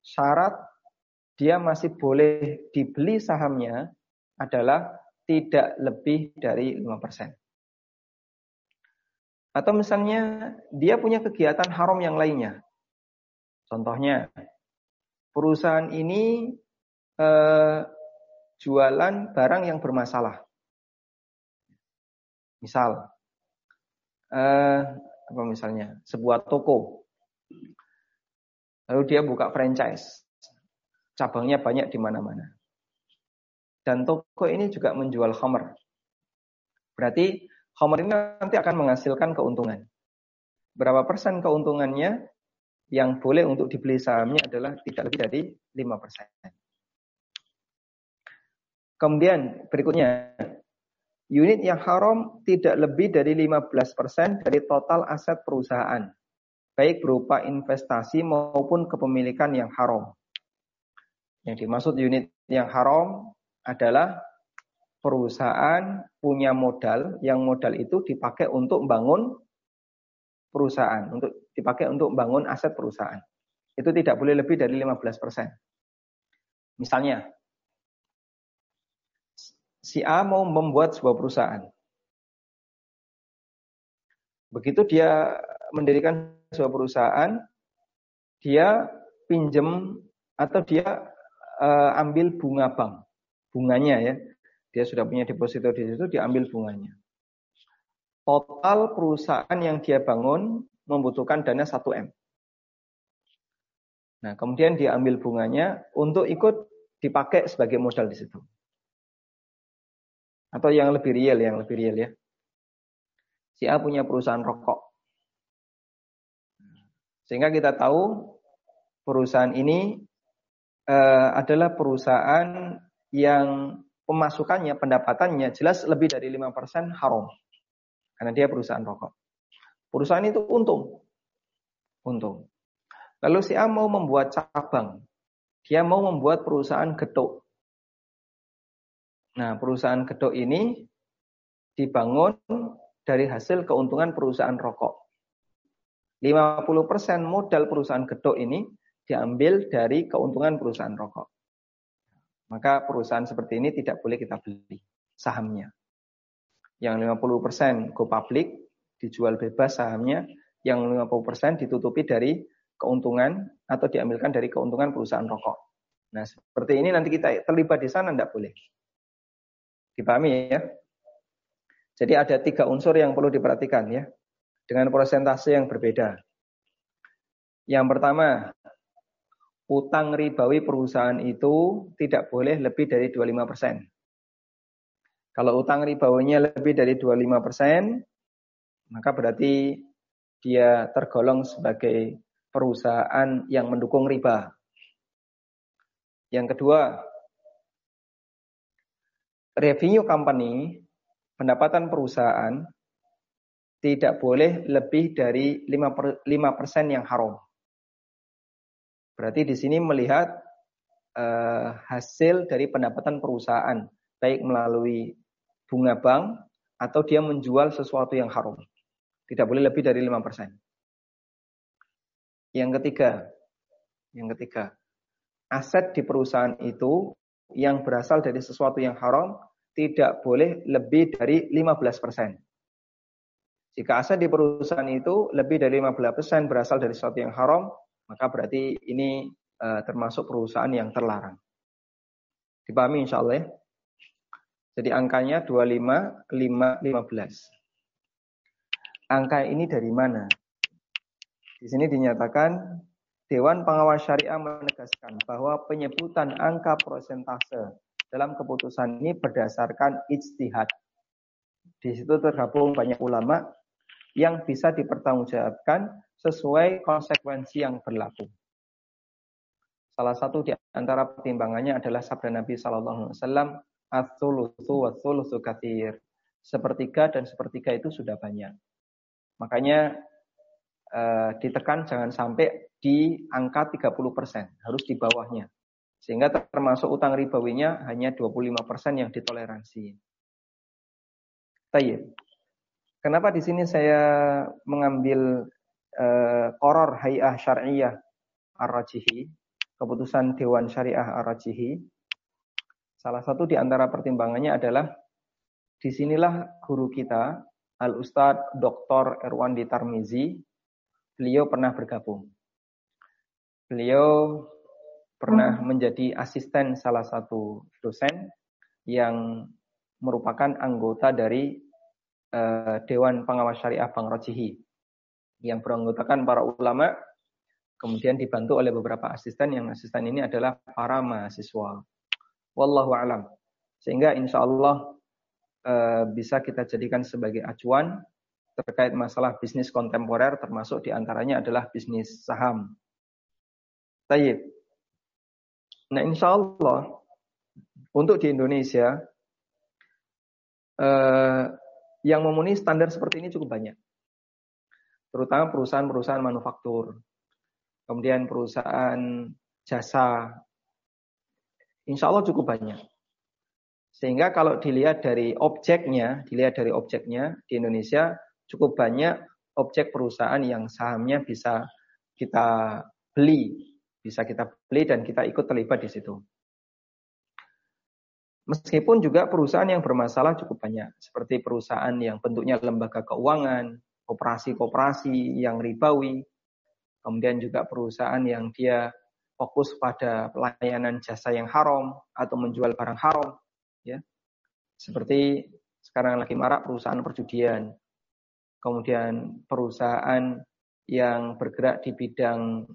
A: syarat dia masih boleh dibeli sahamnya adalah tidak lebih dari 5%. Atau misalnya dia punya kegiatan haram yang lainnya. Contohnya, perusahaan ini eh, jualan barang yang bermasalah. Misal, eh, apa misalnya, sebuah toko, lalu dia buka franchise, cabangnya banyak di mana-mana. Dan toko ini juga menjual homer. Berarti homer ini nanti akan menghasilkan keuntungan. Berapa persen keuntungannya yang boleh untuk dibeli sahamnya adalah tidak lebih dari 5 persen. Kemudian berikutnya, Unit yang haram tidak lebih dari 15% dari total aset perusahaan, baik berupa investasi maupun kepemilikan yang haram. Yang dimaksud unit yang haram adalah perusahaan punya modal, yang modal itu dipakai untuk membangun perusahaan, untuk dipakai untuk membangun aset perusahaan. Itu tidak boleh lebih dari 15%. Misalnya, si A mau membuat sebuah perusahaan. Begitu dia mendirikan sebuah perusahaan, dia pinjem atau dia uh, ambil bunga bank, bunganya ya. Dia sudah punya deposito di situ, diambil bunganya. Total perusahaan yang dia bangun membutuhkan dana 1 M. Nah, kemudian dia ambil bunganya untuk ikut dipakai sebagai modal di situ. Atau yang lebih real, yang lebih real ya. Si A punya perusahaan rokok. Sehingga kita tahu perusahaan ini uh, adalah perusahaan yang pemasukannya, pendapatannya jelas lebih dari 5% haram. Karena dia perusahaan rokok. Perusahaan itu untung. Untung. Lalu si A mau membuat cabang. Dia mau membuat perusahaan gedok. Nah, perusahaan gedok ini dibangun dari hasil keuntungan perusahaan rokok. 50% modal perusahaan gedok ini diambil dari keuntungan perusahaan rokok. Maka perusahaan seperti ini tidak boleh kita beli sahamnya. Yang 50% go public dijual bebas sahamnya, yang 50% ditutupi dari keuntungan atau diambilkan dari keuntungan perusahaan rokok. Nah, seperti ini nanti kita terlibat di sana tidak boleh. Dipahami ya? Jadi ada tiga unsur yang perlu diperhatikan ya, dengan persentase yang berbeda. Yang pertama, utang ribawi perusahaan itu tidak boleh lebih dari 25 persen. Kalau utang ribawinya lebih dari 25 persen, maka berarti dia tergolong sebagai perusahaan yang mendukung riba. Yang kedua, revenue company, pendapatan perusahaan tidak boleh lebih dari 5% yang haram. Berarti di sini melihat uh, hasil dari pendapatan perusahaan, baik melalui bunga bank atau dia menjual sesuatu yang haram. Tidak boleh lebih dari 5%. Yang ketiga, yang ketiga, aset di perusahaan itu yang berasal dari sesuatu yang haram tidak boleh lebih dari 15%. Jika aset di perusahaan itu lebih dari 15% berasal dari sesuatu yang haram, maka berarti ini uh, termasuk perusahaan yang terlarang. Dipahami insya Allah ya? Jadi angkanya 25, 5, 15. Angka ini dari mana? Di sini dinyatakan Dewan Pengawas Syariah menegaskan bahwa penyebutan angka prosentase dalam keputusan ini berdasarkan ijtihad. Di situ tergabung banyak ulama yang bisa dipertanggungjawabkan sesuai konsekuensi yang berlaku. Salah satu di antara pertimbangannya adalah sabda Nabi Shallallahu Alaihi Wasallam, "Atsulusu watsulusu kathir." Sepertiga dan sepertiga itu sudah banyak. Makanya eh, ditekan jangan sampai di angka 30%, harus di bawahnya. Sehingga termasuk utang ribawinya hanya 25% yang ditoleransi. Tayyib. Kenapa di sini saya mengambil uh, Qoror Hay'ah Syariah Ar-Rajihi, keputusan Dewan Syariah Ar-Rajihi. Salah satu di antara pertimbangannya adalah di sinilah guru kita, Al-Ustadz Dr. Erwandi Tarmizi, beliau pernah bergabung. Beliau pernah menjadi asisten salah satu dosen yang merupakan anggota dari uh, Dewan Pengawas Syariah Bang Rajihi yang beranggotakan para ulama, kemudian dibantu oleh beberapa asisten yang asisten ini adalah para mahasiswa. Wallahu alam. Sehingga insya Allah e, bisa kita jadikan sebagai acuan terkait masalah bisnis kontemporer, termasuk di antaranya adalah bisnis saham. Tayyib. Nah insya Allah untuk di Indonesia eh, yang memenuhi standar seperti ini cukup banyak terutama perusahaan-perusahaan manufaktur, kemudian perusahaan jasa, insya Allah cukup banyak. Sehingga kalau dilihat dari objeknya, dilihat dari objeknya di Indonesia cukup banyak objek perusahaan yang sahamnya bisa kita beli, bisa kita beli dan kita ikut terlibat di situ. Meskipun juga perusahaan yang bermasalah cukup banyak, seperti perusahaan yang bentuknya lembaga keuangan, koperasi-koperasi yang ribawi, kemudian juga perusahaan yang dia fokus pada pelayanan jasa yang haram atau menjual barang haram, ya. Seperti sekarang lagi marak perusahaan perjudian, kemudian perusahaan yang bergerak di bidang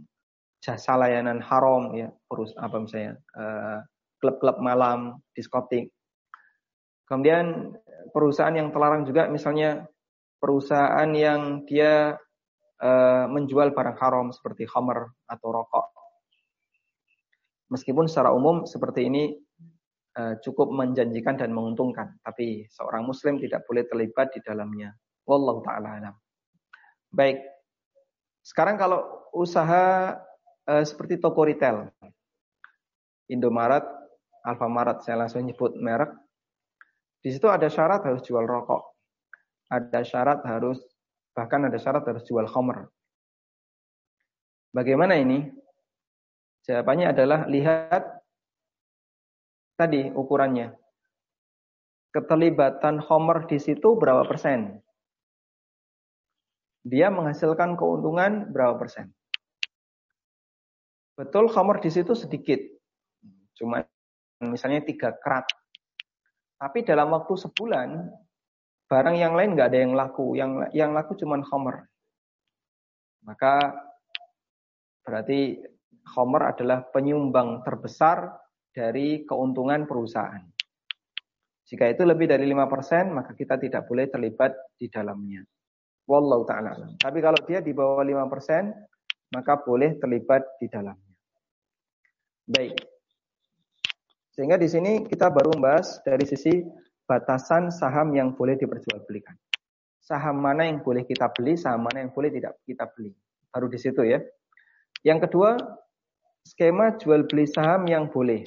A: jasa layanan haram, ya, perus apa misalnya uh, klub-klub malam, diskotik. Kemudian perusahaan yang terlarang juga misalnya perusahaan yang dia uh, menjual barang haram seperti khamr atau rokok. Meskipun secara umum seperti ini uh, cukup menjanjikan dan menguntungkan, tapi seorang muslim tidak boleh terlibat di dalamnya. Wallahu taala alam. Baik. Sekarang kalau usaha uh, seperti toko retail, Indomaret, Alfamaret, saya langsung nyebut merek. Di situ ada syarat harus jual rokok. Ada syarat harus bahkan ada syarat harus jual khamr. Bagaimana ini? Jawabannya adalah lihat tadi ukurannya. Keterlibatan homer di situ berapa persen? Dia menghasilkan keuntungan berapa persen? Betul homer di situ sedikit. Cuma misalnya tiga kerat. Tapi dalam waktu sebulan, barang yang lain nggak ada yang laku. Yang yang laku cuma homer. Maka berarti homer adalah penyumbang terbesar dari keuntungan perusahaan. Jika itu lebih dari 5%, maka kita tidak boleh terlibat di dalamnya. Wallahu ta'ala. Tapi kalau dia di bawah 5%, maka boleh terlibat di dalamnya. Baik. Sehingga di sini kita baru membahas dari sisi batasan saham yang boleh diperjualbelikan. Saham mana yang boleh kita beli, saham mana yang boleh tidak kita beli. Baru di situ ya. Yang kedua, skema jual beli saham yang boleh.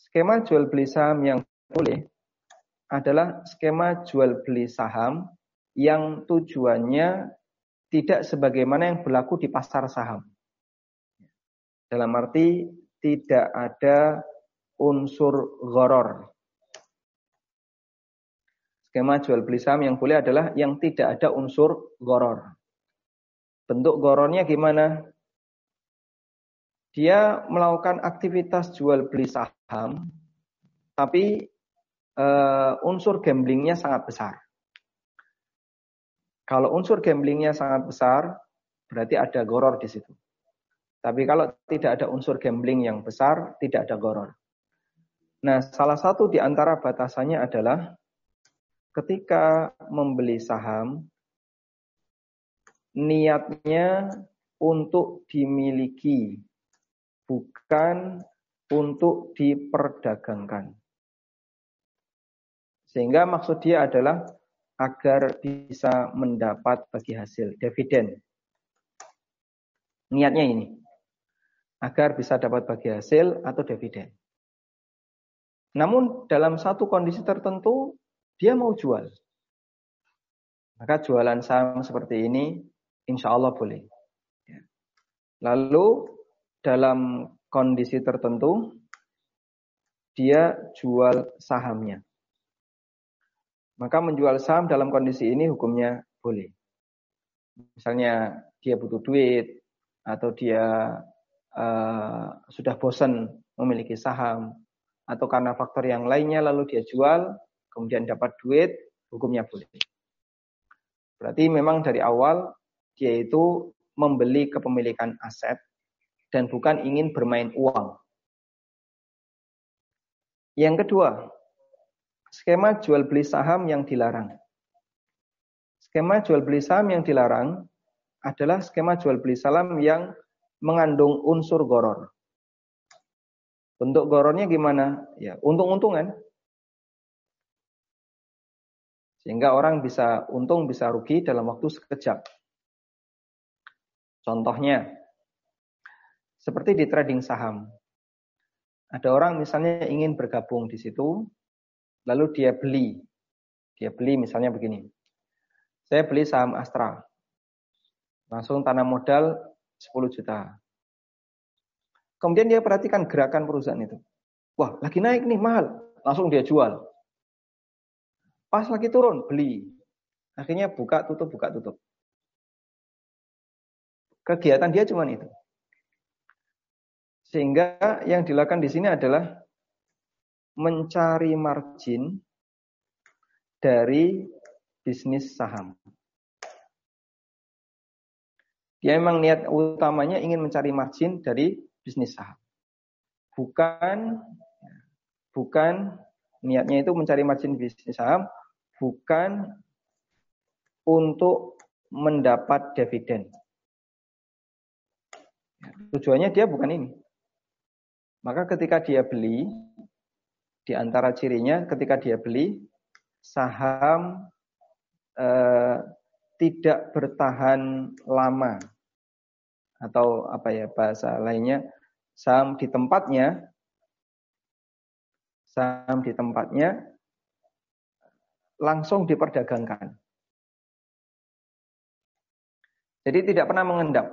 A: Skema jual beli saham yang boleh adalah skema jual beli saham yang tujuannya tidak sebagaimana yang berlaku di pasar saham. Dalam arti tidak ada unsur goror. Skema jual beli saham yang boleh adalah yang tidak ada unsur goror. Bentuk gorornya gimana? Dia melakukan aktivitas jual beli saham, tapi uh, unsur gamblingnya sangat besar. Kalau unsur gamblingnya sangat besar, berarti ada goror di situ. Tapi kalau tidak ada unsur gambling yang besar, tidak ada goror. Nah, salah satu di antara batasannya adalah ketika membeli saham, niatnya untuk dimiliki bukan untuk diperdagangkan. Sehingga maksud dia adalah agar bisa mendapat bagi hasil dividen. Niatnya ini agar bisa dapat bagi hasil atau dividen. Namun dalam satu kondisi tertentu dia mau jual. Maka jualan saham seperti ini insya Allah boleh. Ya. Lalu dalam kondisi tertentu dia jual sahamnya. Maka menjual saham dalam kondisi ini hukumnya boleh. Misalnya dia butuh duit atau dia uh, sudah bosan memiliki saham atau karena faktor yang lainnya lalu dia jual kemudian dapat duit hukumnya boleh. Berarti memang dari awal dia itu membeli kepemilikan aset dan bukan ingin bermain uang. Yang kedua, skema jual beli saham yang dilarang. Skema jual beli saham yang dilarang adalah skema jual beli saham yang mengandung unsur goror. Bentuk gorornya gimana? Ya, untung-untungan. Sehingga orang bisa untung, bisa rugi dalam waktu sekejap. Contohnya, seperti di trading saham. Ada orang misalnya ingin bergabung di situ, lalu dia beli. Dia beli misalnya begini. Saya beli saham Astra. Langsung tanam modal 10 juta. Kemudian dia perhatikan gerakan perusahaan itu. Wah, lagi naik nih, mahal. Langsung dia jual. Pas lagi turun, beli. Akhirnya buka, tutup, buka, tutup. Kegiatan dia cuma itu. Sehingga yang dilakukan di sini adalah mencari margin dari bisnis saham. Dia memang niat utamanya ingin mencari margin dari bisnis saham. Bukan bukan niatnya itu mencari margin bisnis saham, bukan untuk mendapat dividen. Tujuannya dia bukan ini. Maka ketika dia beli, di antara cirinya ketika dia beli, saham eh, tidak bertahan lama. Atau apa ya bahasa lainnya, saham di tempatnya, saham di tempatnya langsung diperdagangkan. Jadi tidak pernah mengendap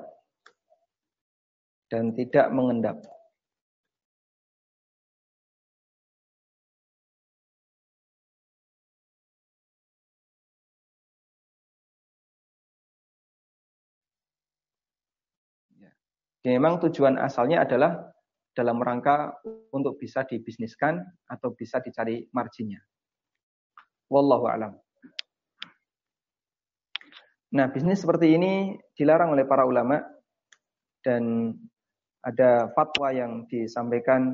A: dan tidak mengendap. Memang tujuan asalnya adalah dalam rangka untuk bisa dibisniskan atau bisa dicari marginnya. Wallahu alam. Nah, bisnis seperti ini dilarang oleh para ulama dan ada fatwa yang disampaikan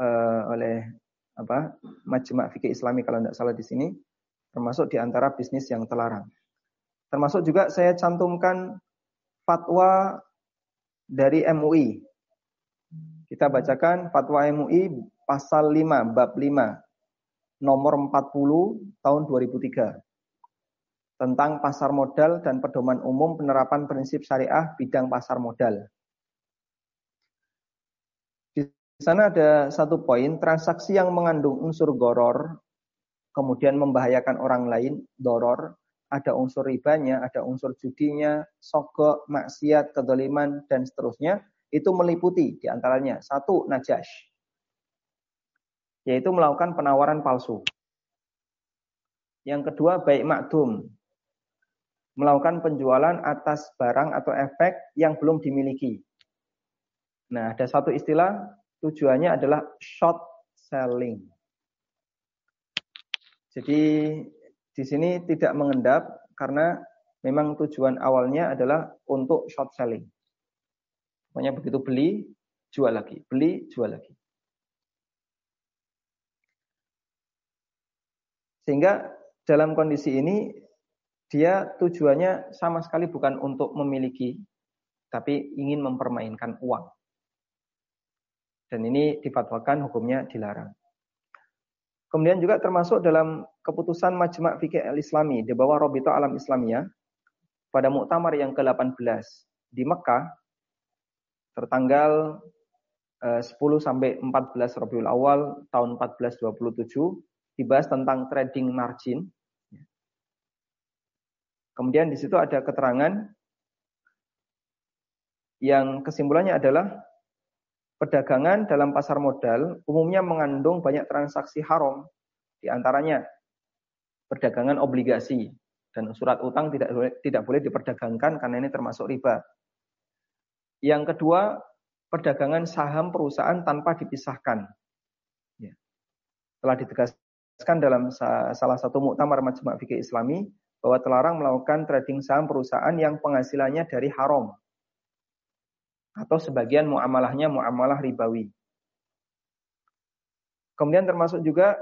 A: uh, oleh apa Majma' Fikih Islami kalau tidak salah di sini termasuk di antara bisnis yang terlarang. Termasuk juga saya cantumkan fatwa dari MUI. Kita bacakan fatwa MUI pasal 5 bab 5 nomor 40 tahun 2003 tentang pasar modal dan pedoman umum penerapan prinsip syariah bidang pasar modal. Di sana ada satu poin, transaksi yang mengandung unsur goror, kemudian membahayakan orang lain, doror, ada unsur ribanya, ada unsur judinya, sogok, maksiat, kedoliman, dan seterusnya, itu meliputi di antaranya satu najash, yaitu melakukan penawaran palsu. Yang kedua baik makdum, melakukan penjualan atas barang atau efek yang belum dimiliki. Nah, ada satu istilah tujuannya adalah short selling. Jadi di sini tidak mengendap karena memang tujuan awalnya adalah untuk short selling. Pokoknya begitu beli, jual lagi, beli, jual lagi. Sehingga dalam kondisi ini dia tujuannya sama sekali bukan untuk memiliki, tapi ingin mempermainkan uang. Dan ini difatwakan hukumnya dilarang. Kemudian juga termasuk dalam keputusan Majma' Fikih Al-Islami di bawah Robito Alam Islamiyah pada muktamar yang ke-18 di Mekah tertanggal 10 eh, sampai 14 Rabiul Awal tahun 1427 dibahas tentang trading margin. Kemudian di situ ada keterangan yang kesimpulannya adalah Perdagangan dalam pasar modal umumnya mengandung banyak transaksi haram, di antaranya perdagangan obligasi dan surat utang tidak tidak boleh diperdagangkan karena ini termasuk riba. Yang kedua, perdagangan saham perusahaan tanpa dipisahkan. Ya. Telah ditegaskan dalam salah satu muktamar Majma' Fikih Islami bahwa terlarang melakukan trading saham perusahaan yang penghasilannya dari haram atau sebagian muamalahnya muamalah ribawi. Kemudian termasuk juga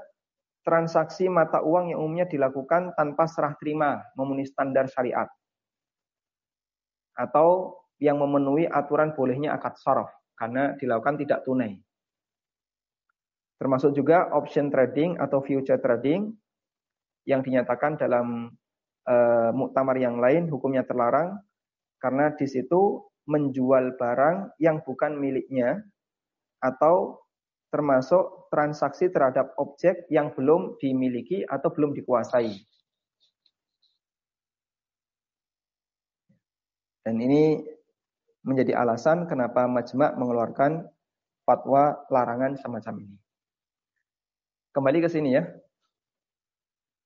A: transaksi mata uang yang umumnya dilakukan tanpa serah terima memenuhi standar syariat. Atau yang memenuhi aturan bolehnya akad saraf karena dilakukan tidak tunai. Termasuk juga option trading atau future trading yang dinyatakan dalam uh, muktamar yang lain hukumnya terlarang karena di situ menjual barang yang bukan miliknya atau termasuk transaksi terhadap objek yang belum dimiliki atau belum dikuasai. Dan ini menjadi alasan kenapa Majma' mengeluarkan fatwa larangan semacam ini. Kembali ke sini ya.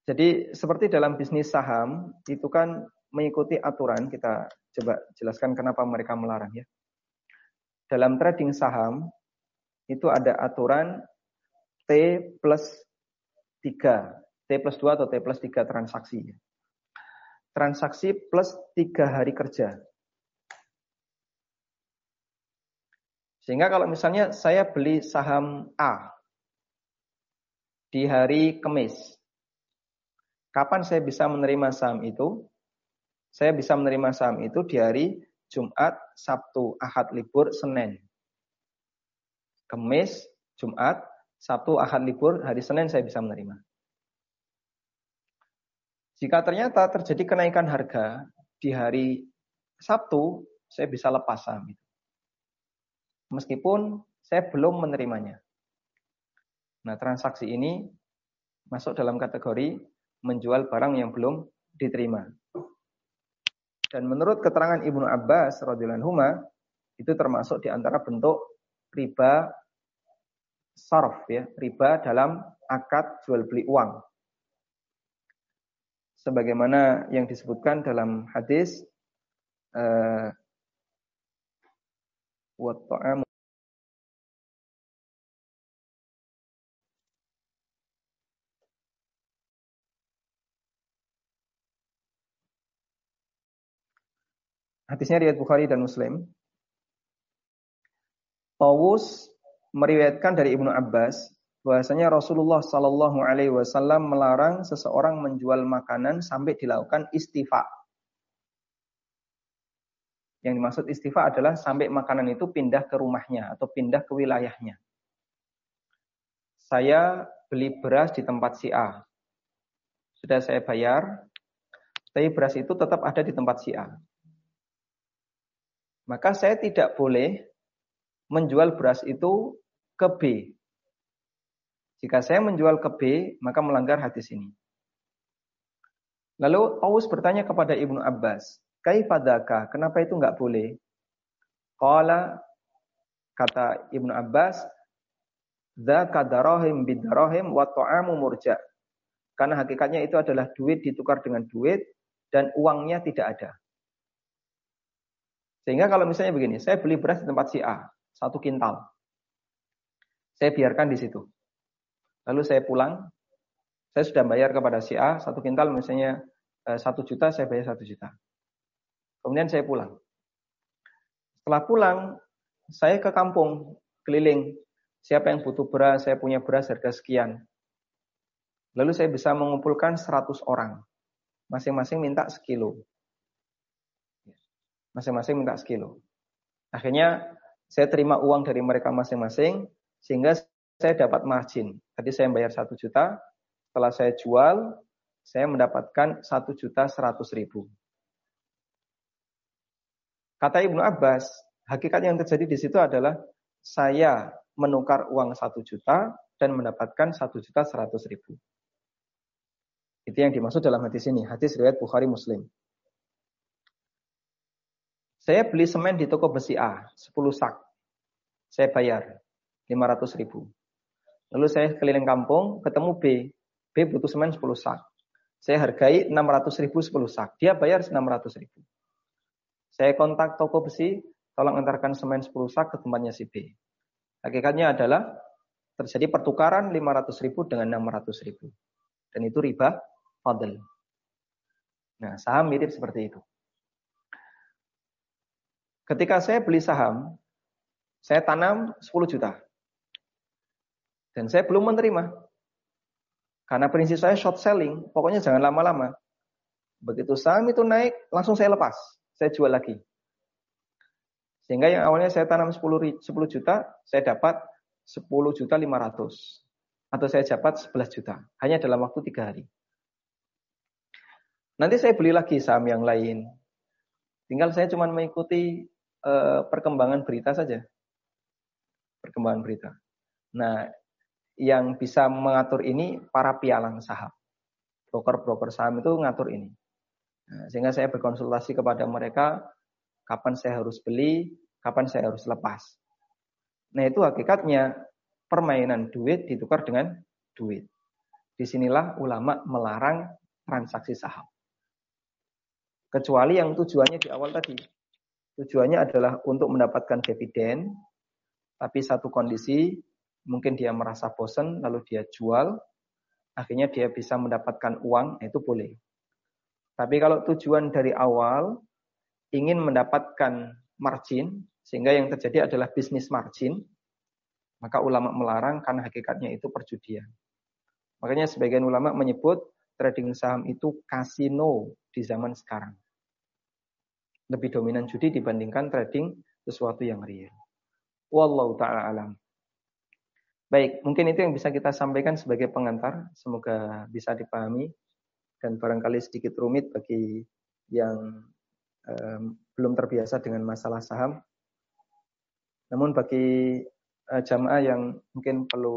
A: Jadi seperti dalam bisnis saham itu kan mengikuti aturan, kita coba jelaskan kenapa mereka melarang ya. Dalam trading saham, itu ada aturan T plus 3, T plus 2 atau T plus 3 transaksi. Transaksi plus 3 hari kerja. Sehingga kalau misalnya saya beli saham A di hari Kamis, Kapan saya bisa menerima saham itu? Saya bisa menerima saham itu di hari Jumat, Sabtu, Ahad libur, Senin. Kemis, Jumat, Sabtu, Ahad libur, hari Senin saya bisa menerima. Jika ternyata terjadi kenaikan harga di hari Sabtu, saya bisa lepas saham itu. Meskipun saya belum menerimanya. Nah, transaksi ini masuk dalam kategori menjual barang yang belum diterima. Dan menurut keterangan Ibnu Abbas radhiyallahu itu termasuk di antara bentuk riba sarf ya, riba dalam akad jual beli uang. Sebagaimana yang disebutkan dalam hadis uh, wa Hadisnya riwayat Bukhari dan Muslim. Tawus meriwayatkan dari Ibnu Abbas bahwasanya Rasulullah Shallallahu Alaihi Wasallam melarang seseorang menjual makanan sampai dilakukan istifa. Yang dimaksud istifa adalah sampai makanan itu pindah ke rumahnya atau pindah ke wilayahnya. Saya beli beras di tempat si A. Sudah saya bayar, tapi beras itu tetap ada di tempat si A maka saya tidak boleh menjual beras itu ke B. Jika saya menjual ke B, maka melanggar hadis ini. Lalu Aus bertanya kepada Ibnu Abbas, Kaifadaka, kenapa itu enggak boleh? Qala, kata Ibnu Abbas, Dzaka darahim bidarahim wa ta'amu murja. Karena hakikatnya itu adalah duit ditukar dengan duit dan uangnya tidak ada. Sehingga kalau misalnya begini, saya beli beras di tempat si A, satu kintal. Saya biarkan di situ. Lalu saya pulang, saya sudah bayar kepada si A, satu kintal misalnya eh, satu juta, saya bayar satu juta. Kemudian saya pulang. Setelah pulang, saya ke kampung, keliling. Siapa yang butuh beras, saya punya beras harga sekian. Lalu saya bisa mengumpulkan 100 orang. Masing-masing minta sekilo masing-masing minta sekilo. Akhirnya saya terima uang dari mereka masing-masing sehingga saya dapat margin. Tadi saya bayar satu juta, setelah saya jual, saya mendapatkan satu juta seratus ribu. Kata Ibnu Abbas, hakikat yang terjadi di situ adalah saya menukar uang satu juta dan mendapatkan satu juta seratus ribu. Itu yang dimaksud dalam hadis ini, hadis riwayat Bukhari Muslim. Saya beli semen di toko besi A, 10 sak. Saya bayar 500 ribu. Lalu saya keliling kampung, ketemu B. B butuh semen 10 sak. Saya hargai 600 ribu 10 sak. Dia bayar 600 ribu. Saya kontak toko besi, tolong antarkan semen 10 sak ke tempatnya si B. Hakikatnya adalah terjadi pertukaran 500 ribu dengan 600 ribu. Dan itu riba fadl. Nah, saham mirip seperti itu. Ketika saya beli saham, saya tanam 10 juta. Dan saya belum menerima. Karena prinsip saya short selling, pokoknya jangan lama-lama. Begitu saham itu naik, langsung saya lepas. Saya jual lagi. Sehingga yang awalnya saya tanam 10, 10 juta, saya dapat 10 juta 500. Atau saya dapat 11 juta. Hanya dalam waktu 3 hari. Nanti saya beli lagi saham yang lain. Tinggal saya cuma mengikuti eh, perkembangan berita saja. Perkembangan berita. Nah, yang bisa mengatur ini para pialang saham. Broker-broker saham itu ngatur ini. Nah, sehingga saya berkonsultasi kepada mereka kapan saya harus beli, kapan saya harus lepas. Nah, itu hakikatnya permainan duit ditukar dengan duit. Di sinilah ulama melarang transaksi saham. Kecuali yang tujuannya di awal tadi. Tujuannya adalah untuk mendapatkan dividen, tapi satu kondisi mungkin dia merasa bosan lalu dia jual, akhirnya dia bisa mendapatkan uang, itu boleh. Tapi kalau tujuan dari awal ingin mendapatkan margin, sehingga yang terjadi adalah bisnis margin, maka ulama melarang karena hakikatnya itu perjudian. Makanya sebagian ulama menyebut trading saham itu kasino di zaman sekarang. Lebih dominan judi dibandingkan trading sesuatu yang real. Wallahu ta'ala alam. Baik, mungkin itu yang bisa kita sampaikan sebagai pengantar. Semoga bisa dipahami dan barangkali sedikit rumit bagi yang um, belum terbiasa dengan masalah saham. Namun bagi uh, jamaah yang mungkin perlu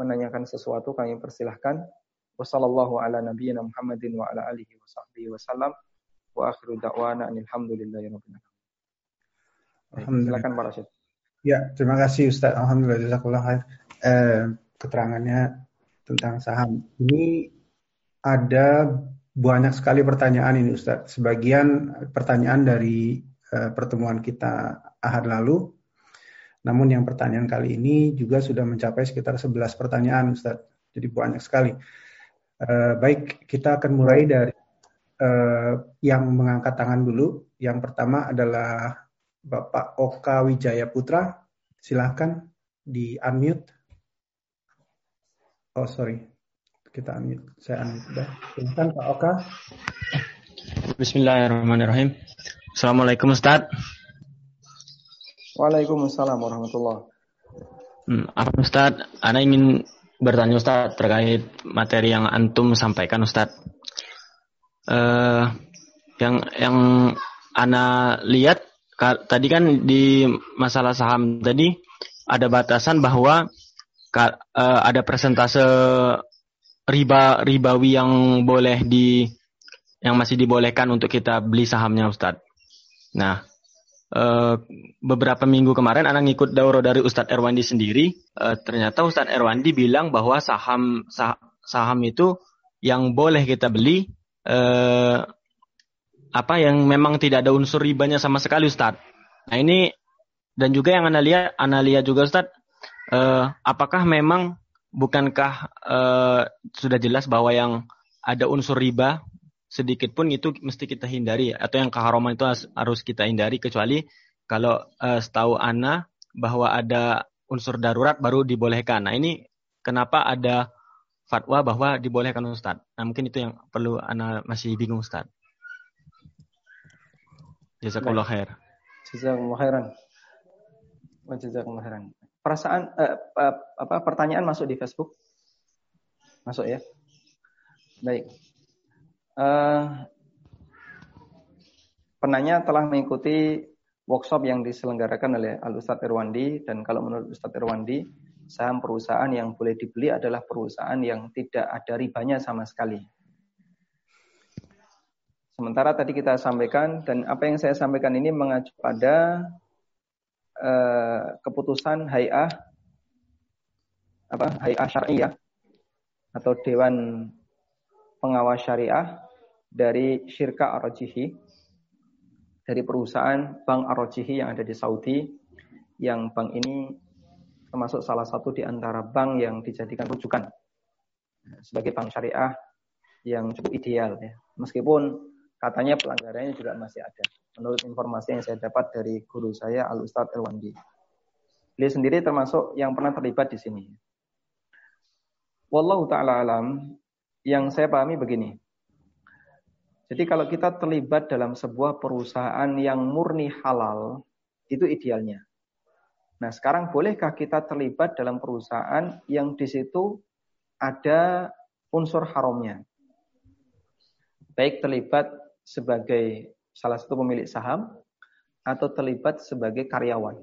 A: menanyakan sesuatu kami persilahkan. Wassalamualaikum ala nabiyyina Muhammadin wa akhiru da'wana alhamdulillahi rabbil alamin. Silakan Pak Rashid.
B: Ya, terima kasih Ustaz. Alhamdulillah jazakallah khair. Eh, keterangannya tentang saham. Ini ada banyak sekali pertanyaan ini Ustaz. Sebagian pertanyaan dari eh, pertemuan kita ahad lalu. Namun yang pertanyaan kali ini juga sudah mencapai sekitar 11 pertanyaan Ustaz. Jadi banyak sekali. Eh, baik, kita akan mulai dari eh, yang mengangkat tangan dulu. Yang pertama adalah Bapak Oka Wijaya Putra. Silahkan di unmute. Oh sorry, kita unmute. Saya unmute sudah. Silahkan Pak Oka.
C: Bismillahirrahmanirrahim. Assalamualaikum Ustaz.
A: Waalaikumsalam warahmatullah.
C: Hmm, apa Ustaz? Anda ingin bertanya Ustaz terkait materi yang antum sampaikan Ustaz. Uh, yang yang Ana lihat tadi kan di masalah saham tadi ada batasan bahwa uh, ada persentase riba ribawi yang boleh di yang masih dibolehkan untuk kita beli sahamnya Ustadz. Nah, uh, beberapa minggu kemarin anak ngikut dauro dari Ustadz Erwandi sendiri, uh, ternyata Ustadz Erwandi bilang bahwa saham sah, saham itu yang boleh kita beli uh, apa yang memang tidak ada unsur ribanya sama sekali Ustaz. Nah ini dan juga yang analia analia juga Ustaz, uh, apakah memang bukankah uh, sudah jelas bahwa yang ada unsur riba sedikit pun itu mesti kita hindari atau yang keharaman itu harus kita hindari kecuali kalau uh, setahu Ana bahwa ada unsur darurat baru dibolehkan. Nah ini kenapa ada fatwa bahwa dibolehkan Ustaz? Nah mungkin itu yang perlu Ana masih bingung Ustaz. Jazakallah khair.
A: Jazakallah khairan. Jazakallah khairan. Perasaan eh, eh, apa pertanyaan masuk di Facebook? Masuk ya. Baik. Uh, penanya telah mengikuti workshop yang diselenggarakan oleh Al Ustadz Irwandi dan kalau menurut Ustadz Irwandi saham perusahaan yang boleh dibeli adalah perusahaan yang tidak ada ribanya sama sekali. Sementara tadi kita sampaikan dan apa yang saya sampaikan ini mengacu pada uh, keputusan Hay'ah apa Hay'ah Syariah atau Dewan Pengawas Syariah dari Syirka Ar-Rajihi dari perusahaan Bank Ar-Rajihi yang ada di Saudi yang bank ini termasuk salah satu di antara bank yang dijadikan rujukan sebagai bank syariah yang cukup ideal ya. Meskipun katanya pelanggarannya juga masih ada. Menurut informasi yang saya dapat dari guru saya Al Ustadz Elwandi. Beliau sendiri termasuk yang pernah terlibat di sini. Wallahu taala alam, yang saya pahami begini. Jadi kalau kita terlibat dalam sebuah perusahaan yang murni halal, itu idealnya. Nah, sekarang bolehkah kita terlibat dalam perusahaan yang di situ ada unsur haramnya? Baik terlibat sebagai salah satu pemilik saham atau terlibat sebagai karyawan.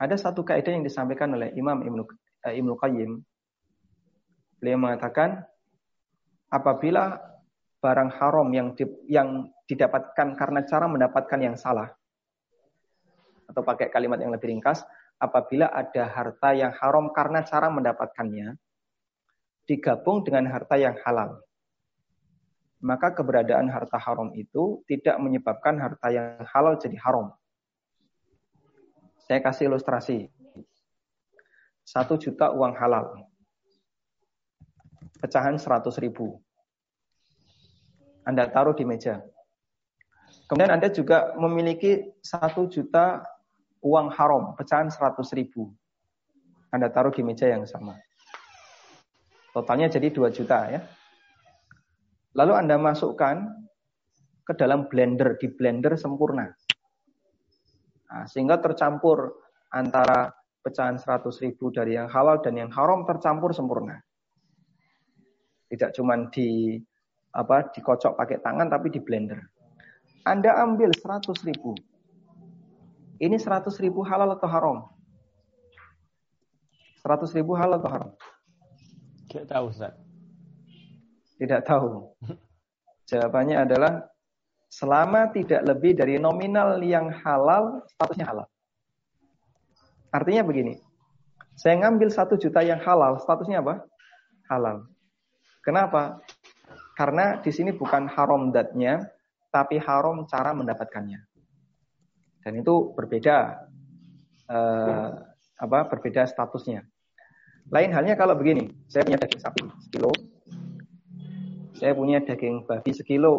A: Ada satu kaidah yang disampaikan oleh Imam Ibnu, eh, Ibnu Qayyim. Beliau mengatakan apabila barang haram yang di, yang didapatkan karena cara mendapatkan yang salah atau pakai kalimat yang lebih ringkas, apabila ada harta yang haram karena cara mendapatkannya digabung dengan harta yang halal maka keberadaan harta haram itu tidak menyebabkan harta yang halal jadi haram. Saya kasih ilustrasi. Satu juta uang halal. Pecahan seratus ribu. Anda taruh di meja. Kemudian Anda juga memiliki satu juta uang haram, pecahan seratus ribu. Anda taruh di meja yang sama. Totalnya jadi 2 juta ya. Lalu Anda masukkan ke dalam blender, di blender sempurna. Nah, sehingga tercampur antara pecahan 100 ribu dari yang halal dan yang haram tercampur sempurna. Tidak cuma di apa dikocok pakai tangan tapi di blender. Anda ambil 100 ribu. Ini 100 ribu halal atau haram? 100 ribu halal atau haram?
C: Tidak tahu, Ustaz.
A: Tidak tahu. <laughs> Jawabannya adalah selama tidak lebih dari nominal yang halal, statusnya halal. Artinya begini, saya ngambil satu juta yang halal, statusnya apa? Halal. Kenapa? Karena di sini bukan haram datnya, tapi haram cara mendapatkannya. Dan itu berbeda, eh, apa? Berbeda statusnya. Lain halnya kalau begini, saya punya daging sapi sekilo, saya punya daging babi sekilo,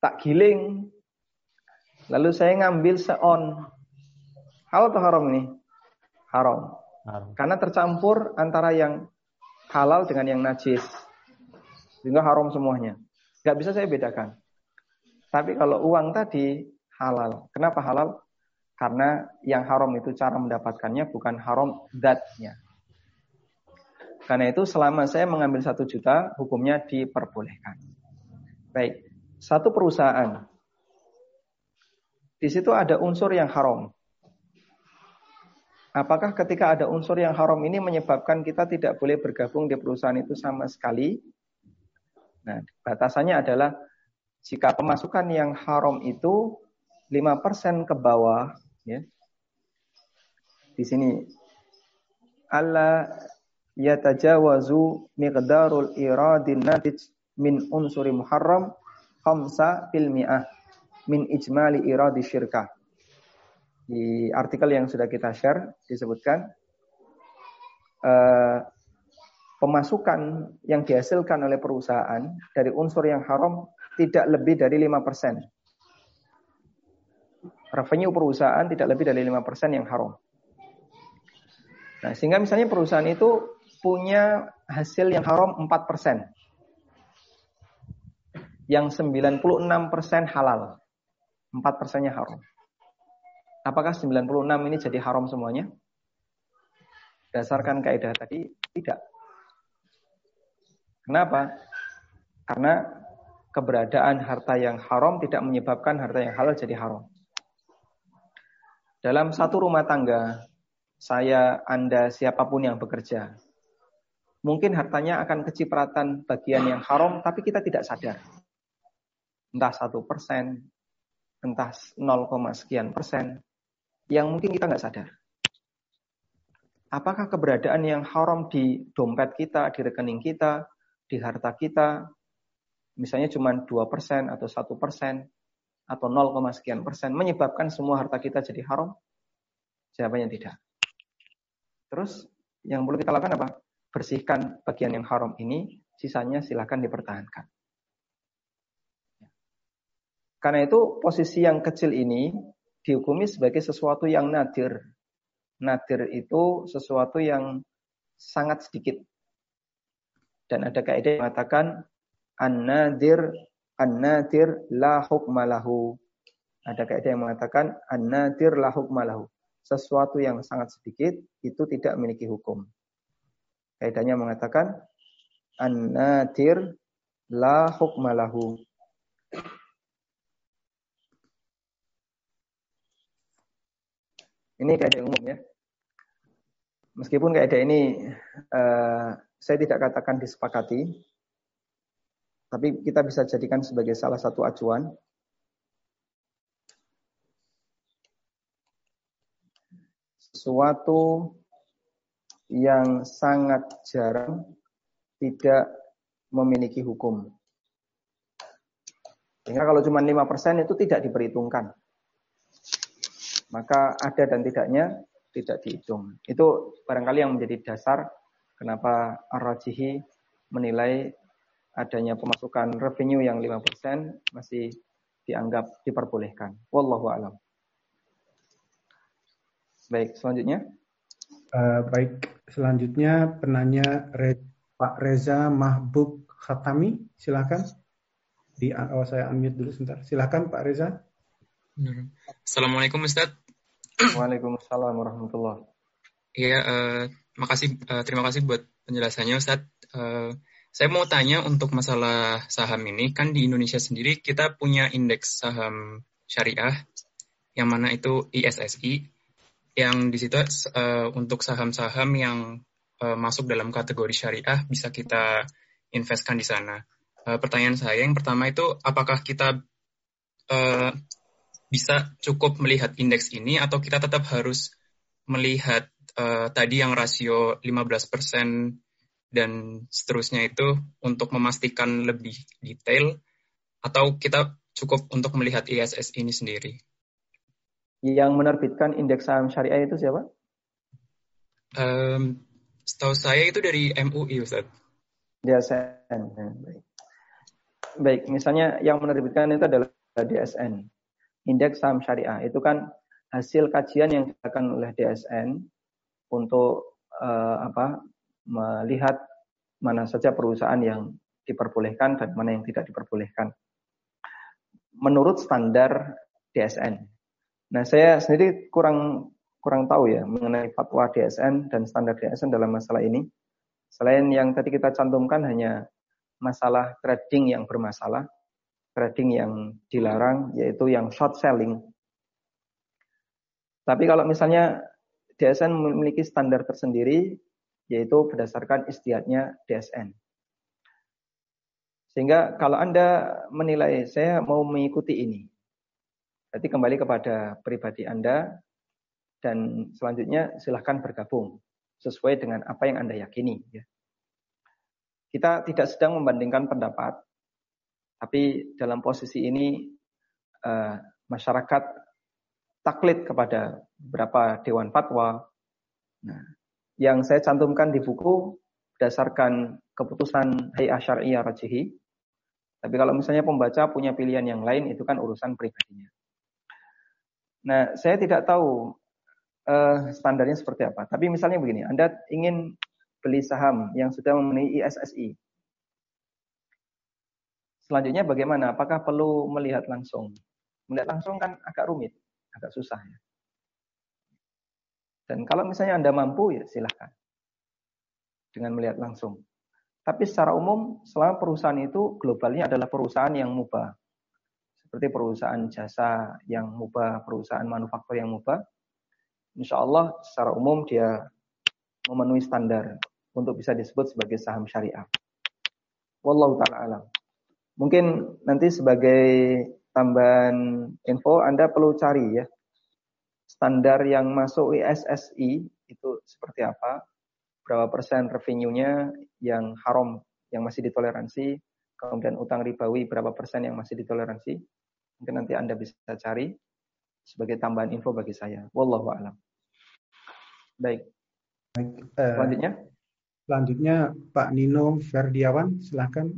A: tak giling, lalu saya ngambil seon. Halal atau haram ini? Haram. haram. Karena tercampur antara yang halal dengan yang najis. Sehingga haram semuanya. Gak bisa saya bedakan. Tapi kalau uang tadi halal. Kenapa halal? Karena yang haram itu cara mendapatkannya bukan haram datnya. Karena itu selama saya mengambil satu juta, hukumnya diperbolehkan. Baik, satu perusahaan. Di situ ada unsur yang haram. Apakah ketika ada unsur yang haram ini menyebabkan kita tidak boleh bergabung di perusahaan itu sama sekali? Nah, batasannya adalah jika pemasukan yang haram itu 5% ke bawah, ya. Di sini Allah yatajawazu miqdarul iradin natij min unsuri muharram khamsa fil mi'ah min ijmali iradi syirkah. Di artikel yang sudah kita share disebutkan uh, pemasukan yang dihasilkan oleh perusahaan dari unsur yang haram tidak lebih dari 5%. Revenue perusahaan tidak lebih dari 5% yang haram. Nah, sehingga misalnya perusahaan itu punya hasil yang haram 4%. Yang 96% halal. 4 persennya haram. Apakah 96 ini jadi haram semuanya? Dasarkan kaidah tadi, tidak. Kenapa? Karena keberadaan harta yang haram tidak menyebabkan harta yang halal jadi haram. Dalam satu rumah tangga, saya, Anda, siapa pun yang bekerja, mungkin hartanya akan kecipratan bagian yang haram, tapi kita tidak sadar. Entah satu persen, entah 0, sekian persen, yang mungkin kita nggak sadar. Apakah keberadaan yang haram di dompet kita, di rekening kita, di harta kita, misalnya cuma 2 persen atau satu persen, atau 0, sekian persen, menyebabkan semua harta kita jadi haram? Jawabannya tidak. Terus yang perlu kita lakukan apa? bersihkan bagian yang haram ini, sisanya silahkan dipertahankan. Karena itu posisi yang kecil ini dihukumi sebagai sesuatu yang nadir. Nadir itu sesuatu yang sangat sedikit. Dan ada kaidah yang mengatakan an-nadir an-nadir la hukmalahu. Ada kaidah yang mengatakan an-nadir la hukmalahu. Sesuatu yang sangat sedikit itu tidak memiliki hukum. Kaidahnya mengatakan an-nadir la hukmalahu. Ini kaidah umum ya. Meskipun kaidah ini uh, saya tidak katakan disepakati, tapi kita bisa jadikan sebagai salah satu acuan. Sesuatu yang sangat jarang tidak memiliki hukum. Sehingga kalau cuma 5% itu tidak diperhitungkan. Maka ada dan tidaknya tidak dihitung. Itu barangkali yang menjadi dasar kenapa Ar-Rajihi menilai adanya pemasukan revenue yang 5% masih dianggap diperbolehkan. Wallahu a'lam. Baik, selanjutnya.
B: Uh, baik, selanjutnya penanya Red Pak Reza Mahbub Khatami, silakan. Di oh, saya unmute dulu sebentar. Silakan Pak Reza.
D: Assalamualaikum Ustaz.
A: Waalaikumsalam warahmatullahi.
D: Iya, uh, makasih uh, terima kasih buat penjelasannya Ustaz. Uh, saya mau tanya untuk masalah saham ini, kan di Indonesia sendiri kita punya indeks saham syariah, yang mana itu ISSI, yang di situ uh, untuk saham-saham yang uh, masuk dalam kategori syariah bisa kita investkan di sana. Uh, pertanyaan saya yang pertama itu, apakah kita uh, bisa cukup melihat indeks ini atau kita tetap harus melihat uh, tadi yang rasio 15% dan seterusnya itu untuk memastikan lebih detail atau kita cukup untuk melihat ISS ini sendiri?
A: Yang menerbitkan indeks saham syariah itu siapa?
D: Um, setahu saya itu dari MUI, Ustaz.
A: DSN. Ya, baik. Baik, misalnya yang menerbitkan itu adalah DSN. Indeks saham syariah. Itu kan hasil kajian yang dilakukan oleh DSN untuk uh, apa melihat mana saja perusahaan yang diperbolehkan dan mana yang tidak diperbolehkan. Menurut standar DSN. Nah, saya sendiri kurang kurang tahu ya mengenai fatwa DSN dan standar DSN dalam masalah ini. Selain yang tadi kita cantumkan hanya masalah trading yang bermasalah, trading yang dilarang yaitu yang short selling. Tapi kalau misalnya DSN memiliki standar tersendiri yaitu berdasarkan istiadatnya DSN. Sehingga kalau Anda menilai saya mau mengikuti ini, berarti kembali kepada pribadi Anda dan selanjutnya silahkan bergabung sesuai dengan apa yang Anda yakini. Ya. Kita tidak sedang membandingkan pendapat, tapi dalam posisi ini uh, masyarakat taklid kepada beberapa dewan fatwa. Nah, yang saya cantumkan di buku berdasarkan keputusan Hay'ah Syariah Rajihi. Tapi kalau misalnya pembaca punya pilihan yang lain, itu kan urusan pribadinya. Nah, saya tidak tahu uh, standarnya seperti apa. Tapi misalnya begini, Anda ingin beli saham yang sudah memenuhi ISSI. Selanjutnya bagaimana? Apakah perlu melihat langsung? Melihat langsung kan agak rumit, agak susah ya. Dan kalau misalnya Anda mampu, ya silahkan. Dengan melihat langsung. Tapi secara umum, selama perusahaan itu globalnya adalah perusahaan yang mubah. Seperti perusahaan jasa yang mubah, perusahaan manufaktur yang mubah. Insya Allah secara umum dia memenuhi standar untuk bisa disebut sebagai saham syariah. Wallahu ta'ala alam. Mungkin nanti sebagai tambahan info Anda perlu cari ya standar yang masuk ISSI itu seperti apa, berapa persen revenue-nya yang haram, yang masih ditoleransi, kemudian utang ribawi berapa persen yang masih ditoleransi. Mungkin nanti Anda bisa cari sebagai tambahan info bagi saya. Wallahu a'lam. Baik. Baik uh, selanjutnya?
B: Selanjutnya Pak Nino Ferdiawan, silahkan.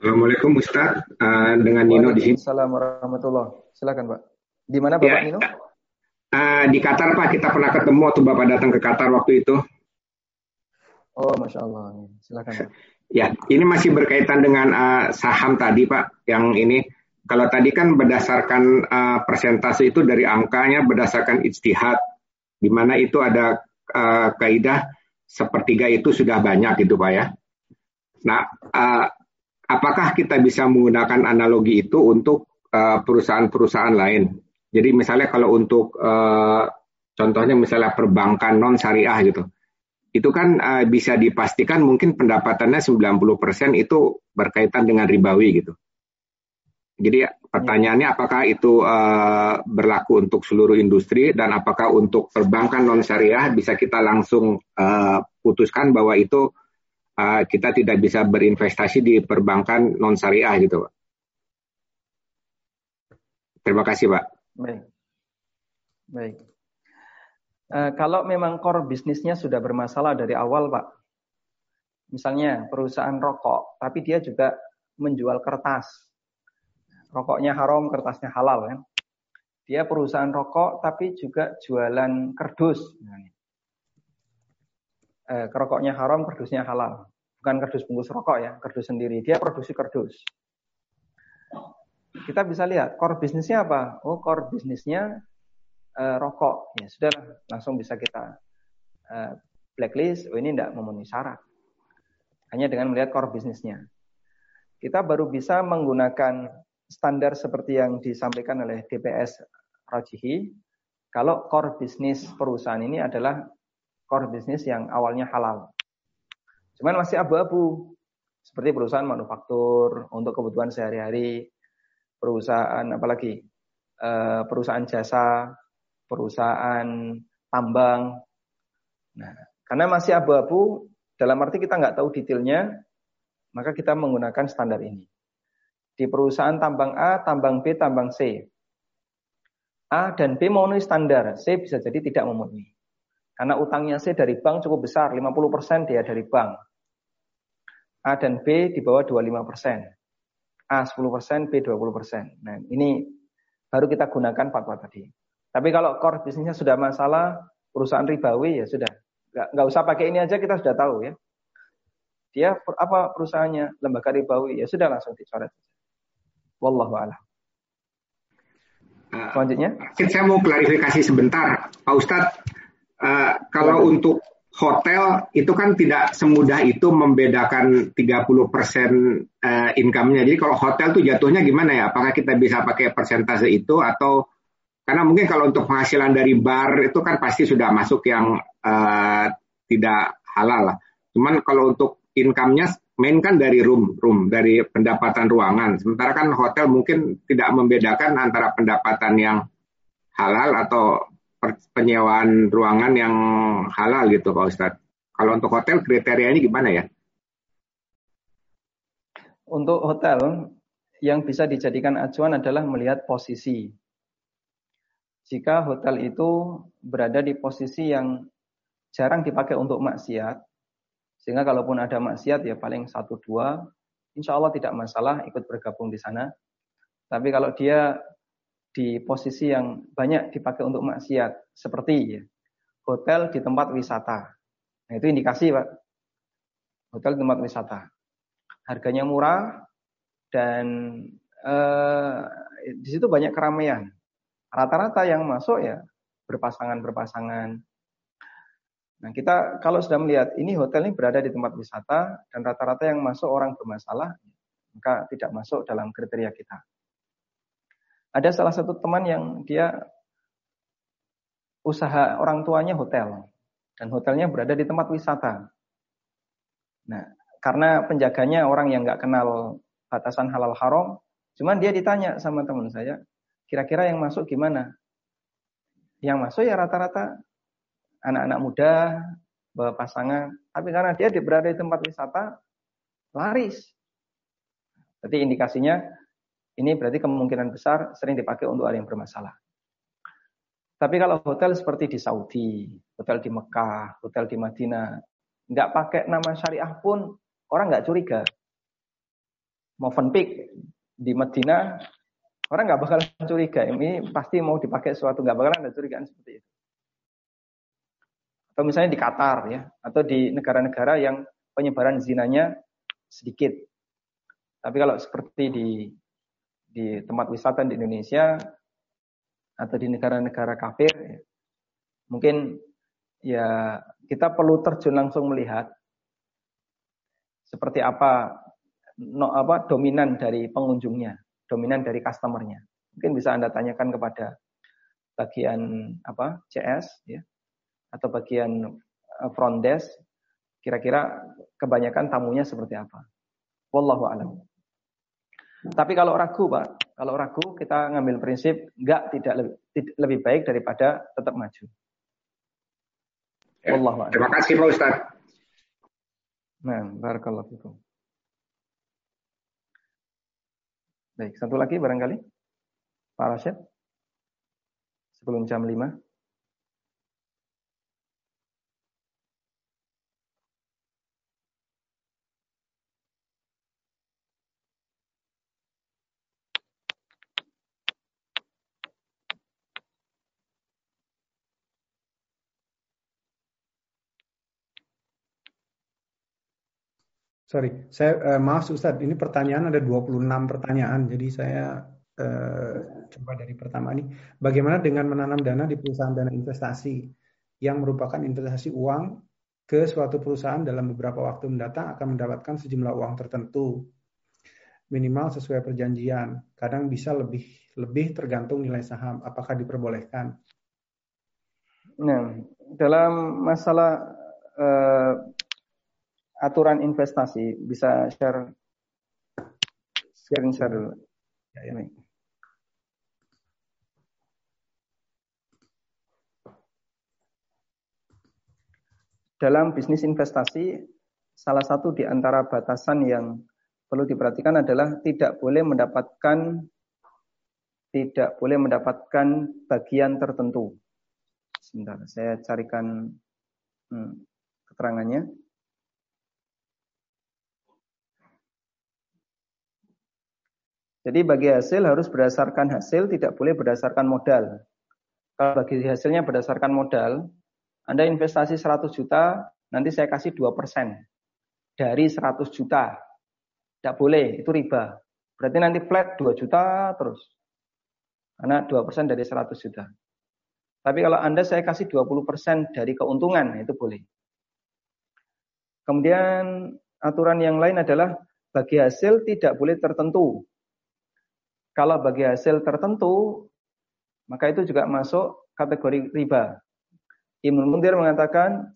E: Assalamualaikum Ustaz, uh, dengan Nino di sini.
A: Assalamualaikum warahmatullahi Silakan Pak. Di mana Bapak ya, Nino?
E: Uh, di Qatar Pak, kita pernah ketemu waktu Bapak datang ke Qatar waktu itu.
A: Oh, Masya Allah. Silakan Pak.
E: Ya, ini masih berkaitan dengan uh, saham tadi Pak, yang ini. Kalau tadi kan berdasarkan uh, persentase itu dari angkanya berdasarkan ijtihad, di mana itu ada uh, kaidah sepertiga itu sudah banyak gitu Pak ya. Nah, uh, apakah kita bisa menggunakan analogi itu untuk perusahaan-perusahaan lain? Jadi misalnya kalau untuk uh, contohnya misalnya perbankan non syariah gitu. Itu kan uh, bisa dipastikan mungkin pendapatannya 90% itu berkaitan dengan ribawi gitu. Jadi pertanyaannya apakah itu uh, berlaku untuk seluruh industri dan apakah untuk perbankan non syariah bisa kita langsung uh, putuskan bahwa itu uh, kita tidak bisa berinvestasi di perbankan non syariah gitu, Pak. Terima kasih, Pak.
A: Baik. Baik. Uh, kalau memang core bisnisnya sudah bermasalah dari awal, Pak. Misalnya perusahaan rokok, tapi dia juga menjual kertas. Rokoknya haram, kertasnya halal kan. Dia perusahaan rokok tapi juga jualan kerdus. eh, haram, kardusnya halal. Bukan kardus bungkus rokok ya, kardus sendiri. Dia produksi kardus. Kita bisa lihat core bisnisnya apa? Oh, core bisnisnya eh, rokok. Ya sudah, langsung bisa kita eh, blacklist. Oh, ini tidak memenuhi syarat. Hanya dengan melihat core bisnisnya. Kita baru bisa menggunakan standar seperti yang disampaikan oleh DPS Rajihi kalau core bisnis perusahaan ini adalah core bisnis yang awalnya halal. Cuman masih abu-abu. Seperti perusahaan manufaktur untuk kebutuhan sehari-hari, perusahaan apalagi eh, perusahaan jasa, perusahaan tambang. Nah, karena masih abu-abu, dalam arti kita nggak tahu detailnya, maka kita menggunakan standar ini. Di perusahaan tambang A, tambang B, tambang C. A dan B memenuhi standar, C bisa jadi tidak memenuhi. Karena utangnya C dari bank cukup besar, 50% dia dari bank. A dan B di bawah 25%. A 10%, B 20%. Nah, ini baru kita gunakan fatwa tadi. Tapi kalau core bisnisnya sudah masalah, perusahaan ribawi ya sudah. Nggak, nggak usah pakai ini aja kita sudah tahu ya. Dia apa perusahaannya? Lembaga ribawi ya sudah langsung dicoret. Wallahu a'lam.
E: Selanjutnya. Saya mau klarifikasi sebentar, Pak Ustadz. Uh, kalau untuk hotel itu kan tidak semudah itu membedakan 30% uh, income-nya. Jadi kalau hotel tuh jatuhnya gimana ya? Apakah kita bisa pakai persentase itu atau karena mungkin kalau untuk penghasilan dari bar itu kan pasti sudah masuk yang uh, tidak halal lah. Cuman kalau untuk income-nya main kan dari room, room dari pendapatan ruangan. Sementara kan hotel mungkin tidak membedakan antara pendapatan yang halal atau penyewaan ruangan yang halal gitu Pak Ustadz. Kalau untuk hotel kriterianya gimana ya?
A: Untuk hotel yang bisa dijadikan acuan adalah melihat posisi. Jika hotel itu berada di posisi yang jarang dipakai untuk maksiat, sehingga kalaupun ada maksiat ya paling satu dua, insya Allah tidak masalah ikut bergabung di sana. Tapi kalau dia di posisi yang banyak dipakai untuk maksiat seperti ya, hotel di tempat wisata. Nah, itu indikasi, Pak. Hotel di tempat wisata. Harganya murah dan eh, di situ banyak keramaian. Rata-rata yang masuk ya berpasangan-berpasangan. Nah, kita kalau sudah melihat ini hotel ini berada di tempat wisata dan rata-rata yang masuk orang bermasalah, maka tidak masuk dalam kriteria kita. Ada salah satu teman yang dia usaha orang tuanya hotel dan hotelnya berada di tempat wisata. Nah, karena penjaganya orang yang nggak kenal batasan halal haram, cuman dia ditanya sama teman saya, kira-kira yang masuk gimana? Yang masuk ya rata-rata anak-anak muda, pasangan, tapi karena dia berada di tempat wisata, laris. Jadi indikasinya ini berarti kemungkinan besar sering dipakai untuk hal yang bermasalah. Tapi kalau hotel seperti di Saudi, hotel di Mekah, hotel di Madinah, nggak pakai nama syariah pun orang nggak curiga. Mau Movenpick di Madinah, orang nggak bakal curiga. Ini pasti mau dipakai sesuatu, nggak bakalan ada curigaan seperti itu. Atau misalnya di Qatar ya, atau di negara-negara yang penyebaran zinanya sedikit. Tapi kalau seperti di di tempat wisata di Indonesia atau di negara-negara kafir, mungkin ya kita perlu terjun langsung melihat seperti apa no, apa dominan dari pengunjungnya, dominan dari customernya. Mungkin bisa anda tanyakan kepada bagian apa CS ya atau bagian eh, front desk kira-kira kebanyakan tamunya seperti apa. Wallahu a'lam. Tapi kalau ragu, Pak, kalau ragu kita ngambil prinsip enggak tidak lebih, tidak, lebih baik daripada tetap maju.
E: Ya, Allah Terima kasih Pak Ustaz.
A: Nah, barakallahu fikum. Baik, satu lagi barangkali. Pak Rashid. Sebelum jam 5.
B: Sorry, saya uh, maaf Ustadz, ini pertanyaan ada 26 pertanyaan, jadi saya uh, coba dari pertama ini. Bagaimana dengan menanam dana di perusahaan dana investasi yang merupakan investasi uang ke suatu perusahaan dalam beberapa waktu mendatang akan mendapatkan sejumlah uang tertentu minimal sesuai perjanjian. Kadang bisa lebih lebih tergantung nilai saham. Apakah diperbolehkan?
A: Nah, dalam masalah uh, aturan investasi bisa share screen share dulu. Ya, ya. Dalam bisnis investasi, salah satu di antara batasan yang perlu diperhatikan adalah tidak boleh mendapatkan tidak boleh mendapatkan bagian tertentu. Sebentar, saya carikan hmm, keterangannya. Jadi bagi hasil harus berdasarkan hasil, tidak boleh berdasarkan modal. Kalau bagi hasilnya berdasarkan modal, Anda investasi 100 juta, nanti saya kasih 2% dari 100 juta. Tidak boleh, itu riba. Berarti nanti flat 2 juta terus. Karena 2% dari 100 juta. Tapi kalau Anda saya kasih 20% dari keuntungan, itu boleh. Kemudian aturan yang lain adalah bagi hasil tidak boleh tertentu. Kalau bagi hasil tertentu, maka itu juga masuk kategori riba. Ibnu Mundir mengatakan,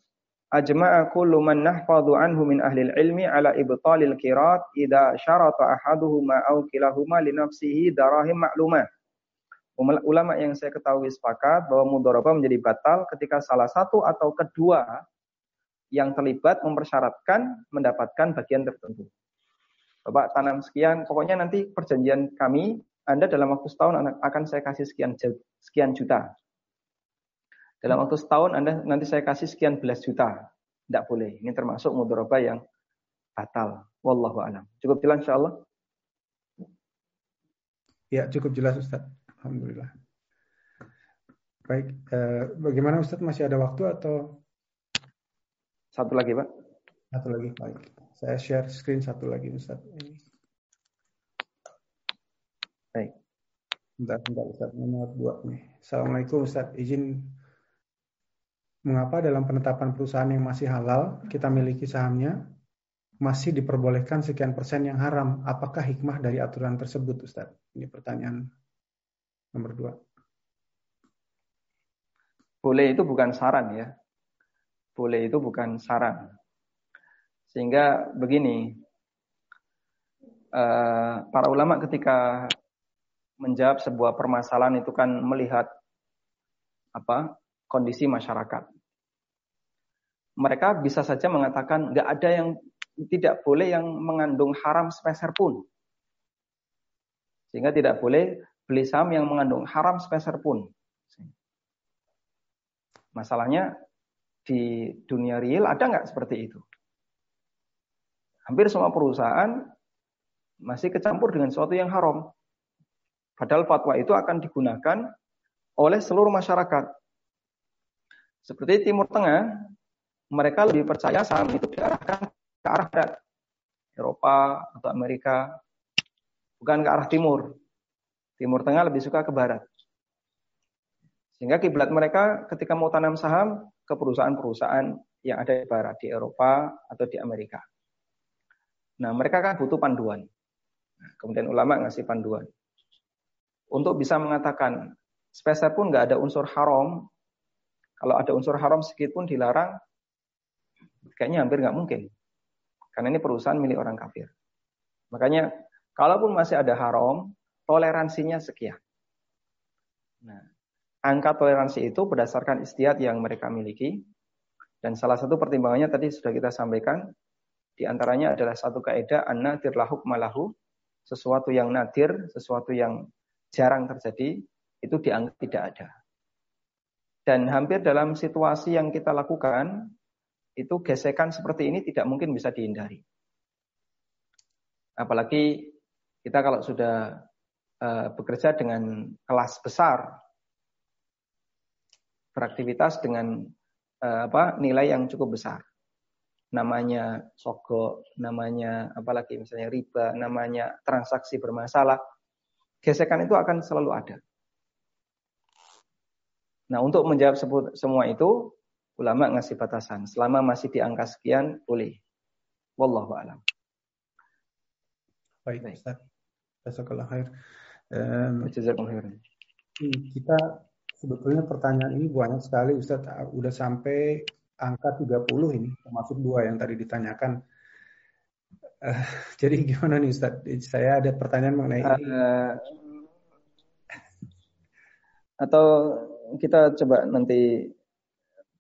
A: Ajma'a kullu man nahfadhu anhu min ahli ilmi ala ibtalil kirat idza syarata ahaduhuma aw kilahuma li nafsihi darahim ma'lumah. Ulama yang saya ketahui sepakat bahwa mudharabah menjadi batal ketika salah satu atau kedua yang terlibat mempersyaratkan mendapatkan bagian tertentu. Bapak tanam sekian, pokoknya nanti perjanjian kami anda dalam waktu setahun akan saya kasih sekian sekian juta. Dalam waktu setahun Anda nanti saya kasih sekian belas juta. Tidak boleh. Ini termasuk mudharabah yang batal. Wallahu alam. Cukup jelas insyaallah?
B: Ya, cukup jelas Ustaz. Alhamdulillah. Baik, eh, bagaimana Ustaz masih ada waktu atau
A: satu lagi, Pak?
B: Satu lagi, baik. Saya share screen satu lagi Ustaz. Baik. Bentar, bentar Ustaz. Nomor dua nih. Assalamualaikum Ustaz. Izin mengapa dalam penetapan perusahaan yang masih halal kita miliki sahamnya masih diperbolehkan sekian persen yang haram? Apakah hikmah dari aturan tersebut Ustaz? Ini pertanyaan nomor dua.
A: Boleh itu bukan saran ya. Boleh itu bukan saran. Sehingga begini, eh, para ulama ketika menjawab sebuah permasalahan itu kan melihat apa kondisi masyarakat. Mereka bisa saja mengatakan nggak ada yang tidak boleh yang mengandung haram speser pun. Sehingga tidak boleh beli saham yang mengandung haram speser pun. Masalahnya di dunia real ada nggak seperti itu? Hampir semua perusahaan masih kecampur dengan sesuatu yang haram. Padahal fatwa itu akan digunakan oleh seluruh masyarakat. Seperti Timur Tengah, mereka lebih percaya saham itu diarahkan ke arah barat. Eropa atau Amerika, bukan ke arah timur. Timur Tengah lebih suka ke barat. Sehingga kiblat mereka ketika mau tanam saham ke perusahaan-perusahaan yang ada di barat, di Eropa atau di Amerika. Nah, mereka kan butuh panduan. Nah, kemudian ulama ngasih panduan untuk bisa mengatakan spesial pun nggak ada unsur haram. Kalau ada unsur haram sedikit pun dilarang, kayaknya hampir nggak mungkin. Karena ini perusahaan milik orang kafir. Makanya, kalaupun masih ada haram, toleransinya sekian. Nah, angka toleransi itu berdasarkan istiad yang mereka miliki. Dan salah satu pertimbangannya tadi sudah kita sampaikan, di antaranya adalah satu kaidah an-nadir lahuk malahu, sesuatu yang nadir, sesuatu yang jarang terjadi, itu dianggap tidak ada. Dan hampir dalam situasi yang kita lakukan, itu gesekan seperti ini tidak mungkin bisa dihindari. Apalagi kita kalau sudah uh, bekerja dengan kelas besar, beraktivitas dengan uh, apa nilai yang cukup besar. Namanya sogok, namanya apalagi misalnya riba, namanya transaksi bermasalah, gesekan itu akan selalu ada. Nah, untuk menjawab semua itu, ulama ngasih batasan. Selama masih di angka sekian, boleh. Wallahu a'lam.
B: Baik, Baik. Ustaz. Jazakallah khair. Um, Kita sebetulnya pertanyaan ini banyak sekali Ustaz. Udah sampai angka 30 ini, termasuk dua yang tadi ditanyakan. Uh, jadi gimana nih Ustaz? Saya ada pertanyaan mengenai uh, ini.
A: Atau kita coba nanti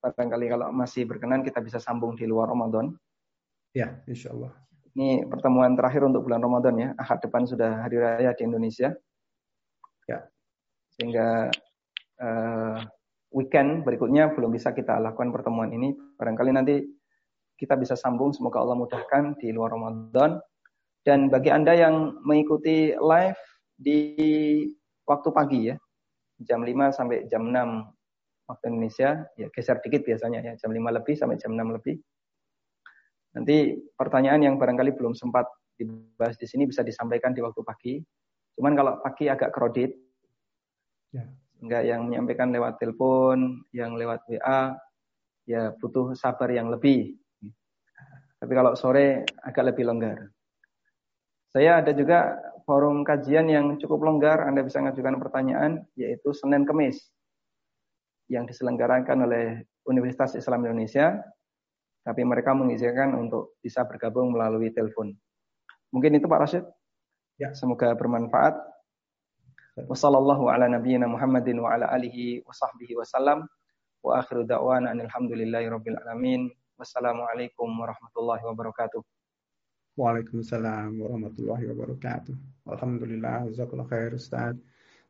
A: barangkali kalau masih berkenan kita bisa sambung di luar Ramadan.
B: Ya, insya Allah.
A: Ini pertemuan terakhir untuk bulan Ramadan ya. Ahad depan sudah hari raya di Indonesia.
B: Ya.
A: Sehingga uh, weekend berikutnya belum bisa kita lakukan pertemuan ini. Barangkali nanti kita bisa sambung. Semoga Allah mudahkan di luar Ramadan. Dan bagi Anda yang mengikuti live di waktu pagi ya, jam 5 sampai jam 6 waktu Indonesia, ya geser dikit biasanya ya, jam 5 lebih sampai jam 6 lebih. Nanti pertanyaan yang barangkali belum sempat dibahas di sini bisa disampaikan di waktu pagi. Cuman kalau pagi agak kredit, ya. Enggak yang menyampaikan lewat telepon, yang lewat WA, ya butuh sabar yang lebih. Tapi kalau sore agak lebih longgar. Saya ada juga forum kajian yang cukup longgar, Anda bisa mengajukan pertanyaan, yaitu Senin Kemis, yang diselenggarakan oleh Universitas Islam Indonesia tapi mereka mengizinkan untuk bisa bergabung melalui telepon. Mungkin itu Pak Rashid. Ya. Semoga bermanfaat. Wassalamualaikum warahmatullahi wabarakatuh.
B: Waalaikumsalam warahmatullahi wabarakatuh. Alhamdulillah, jazakallah khair Ustaz.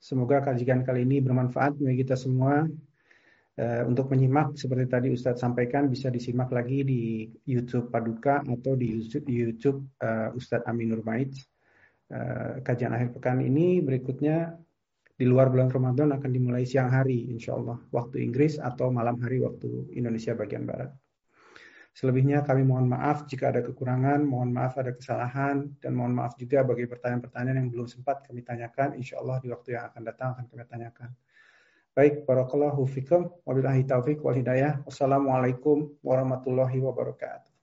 B: Semoga kajian kali ini bermanfaat bagi kita semua. Uh, untuk menyimak seperti tadi Ustadz sampaikan bisa disimak lagi di YouTube Paduka atau di YouTube, YouTube uh, Ustadz Aminur Maid. Uh, kajian akhir pekan ini berikutnya di luar bulan Ramadan akan dimulai siang hari insya Allah waktu Inggris atau malam hari waktu Indonesia bagian Barat. Selebihnya kami mohon maaf jika ada kekurangan, mohon maaf ada kesalahan, dan mohon maaf juga bagi pertanyaan-pertanyaan yang belum sempat kami tanyakan. Insya Allah di waktu yang akan datang akan kami tanyakan. Baik, barakallahu fikum. Wabillahi taufik wal hidayah. Wassalamualaikum warahmatullahi wabarakatuh.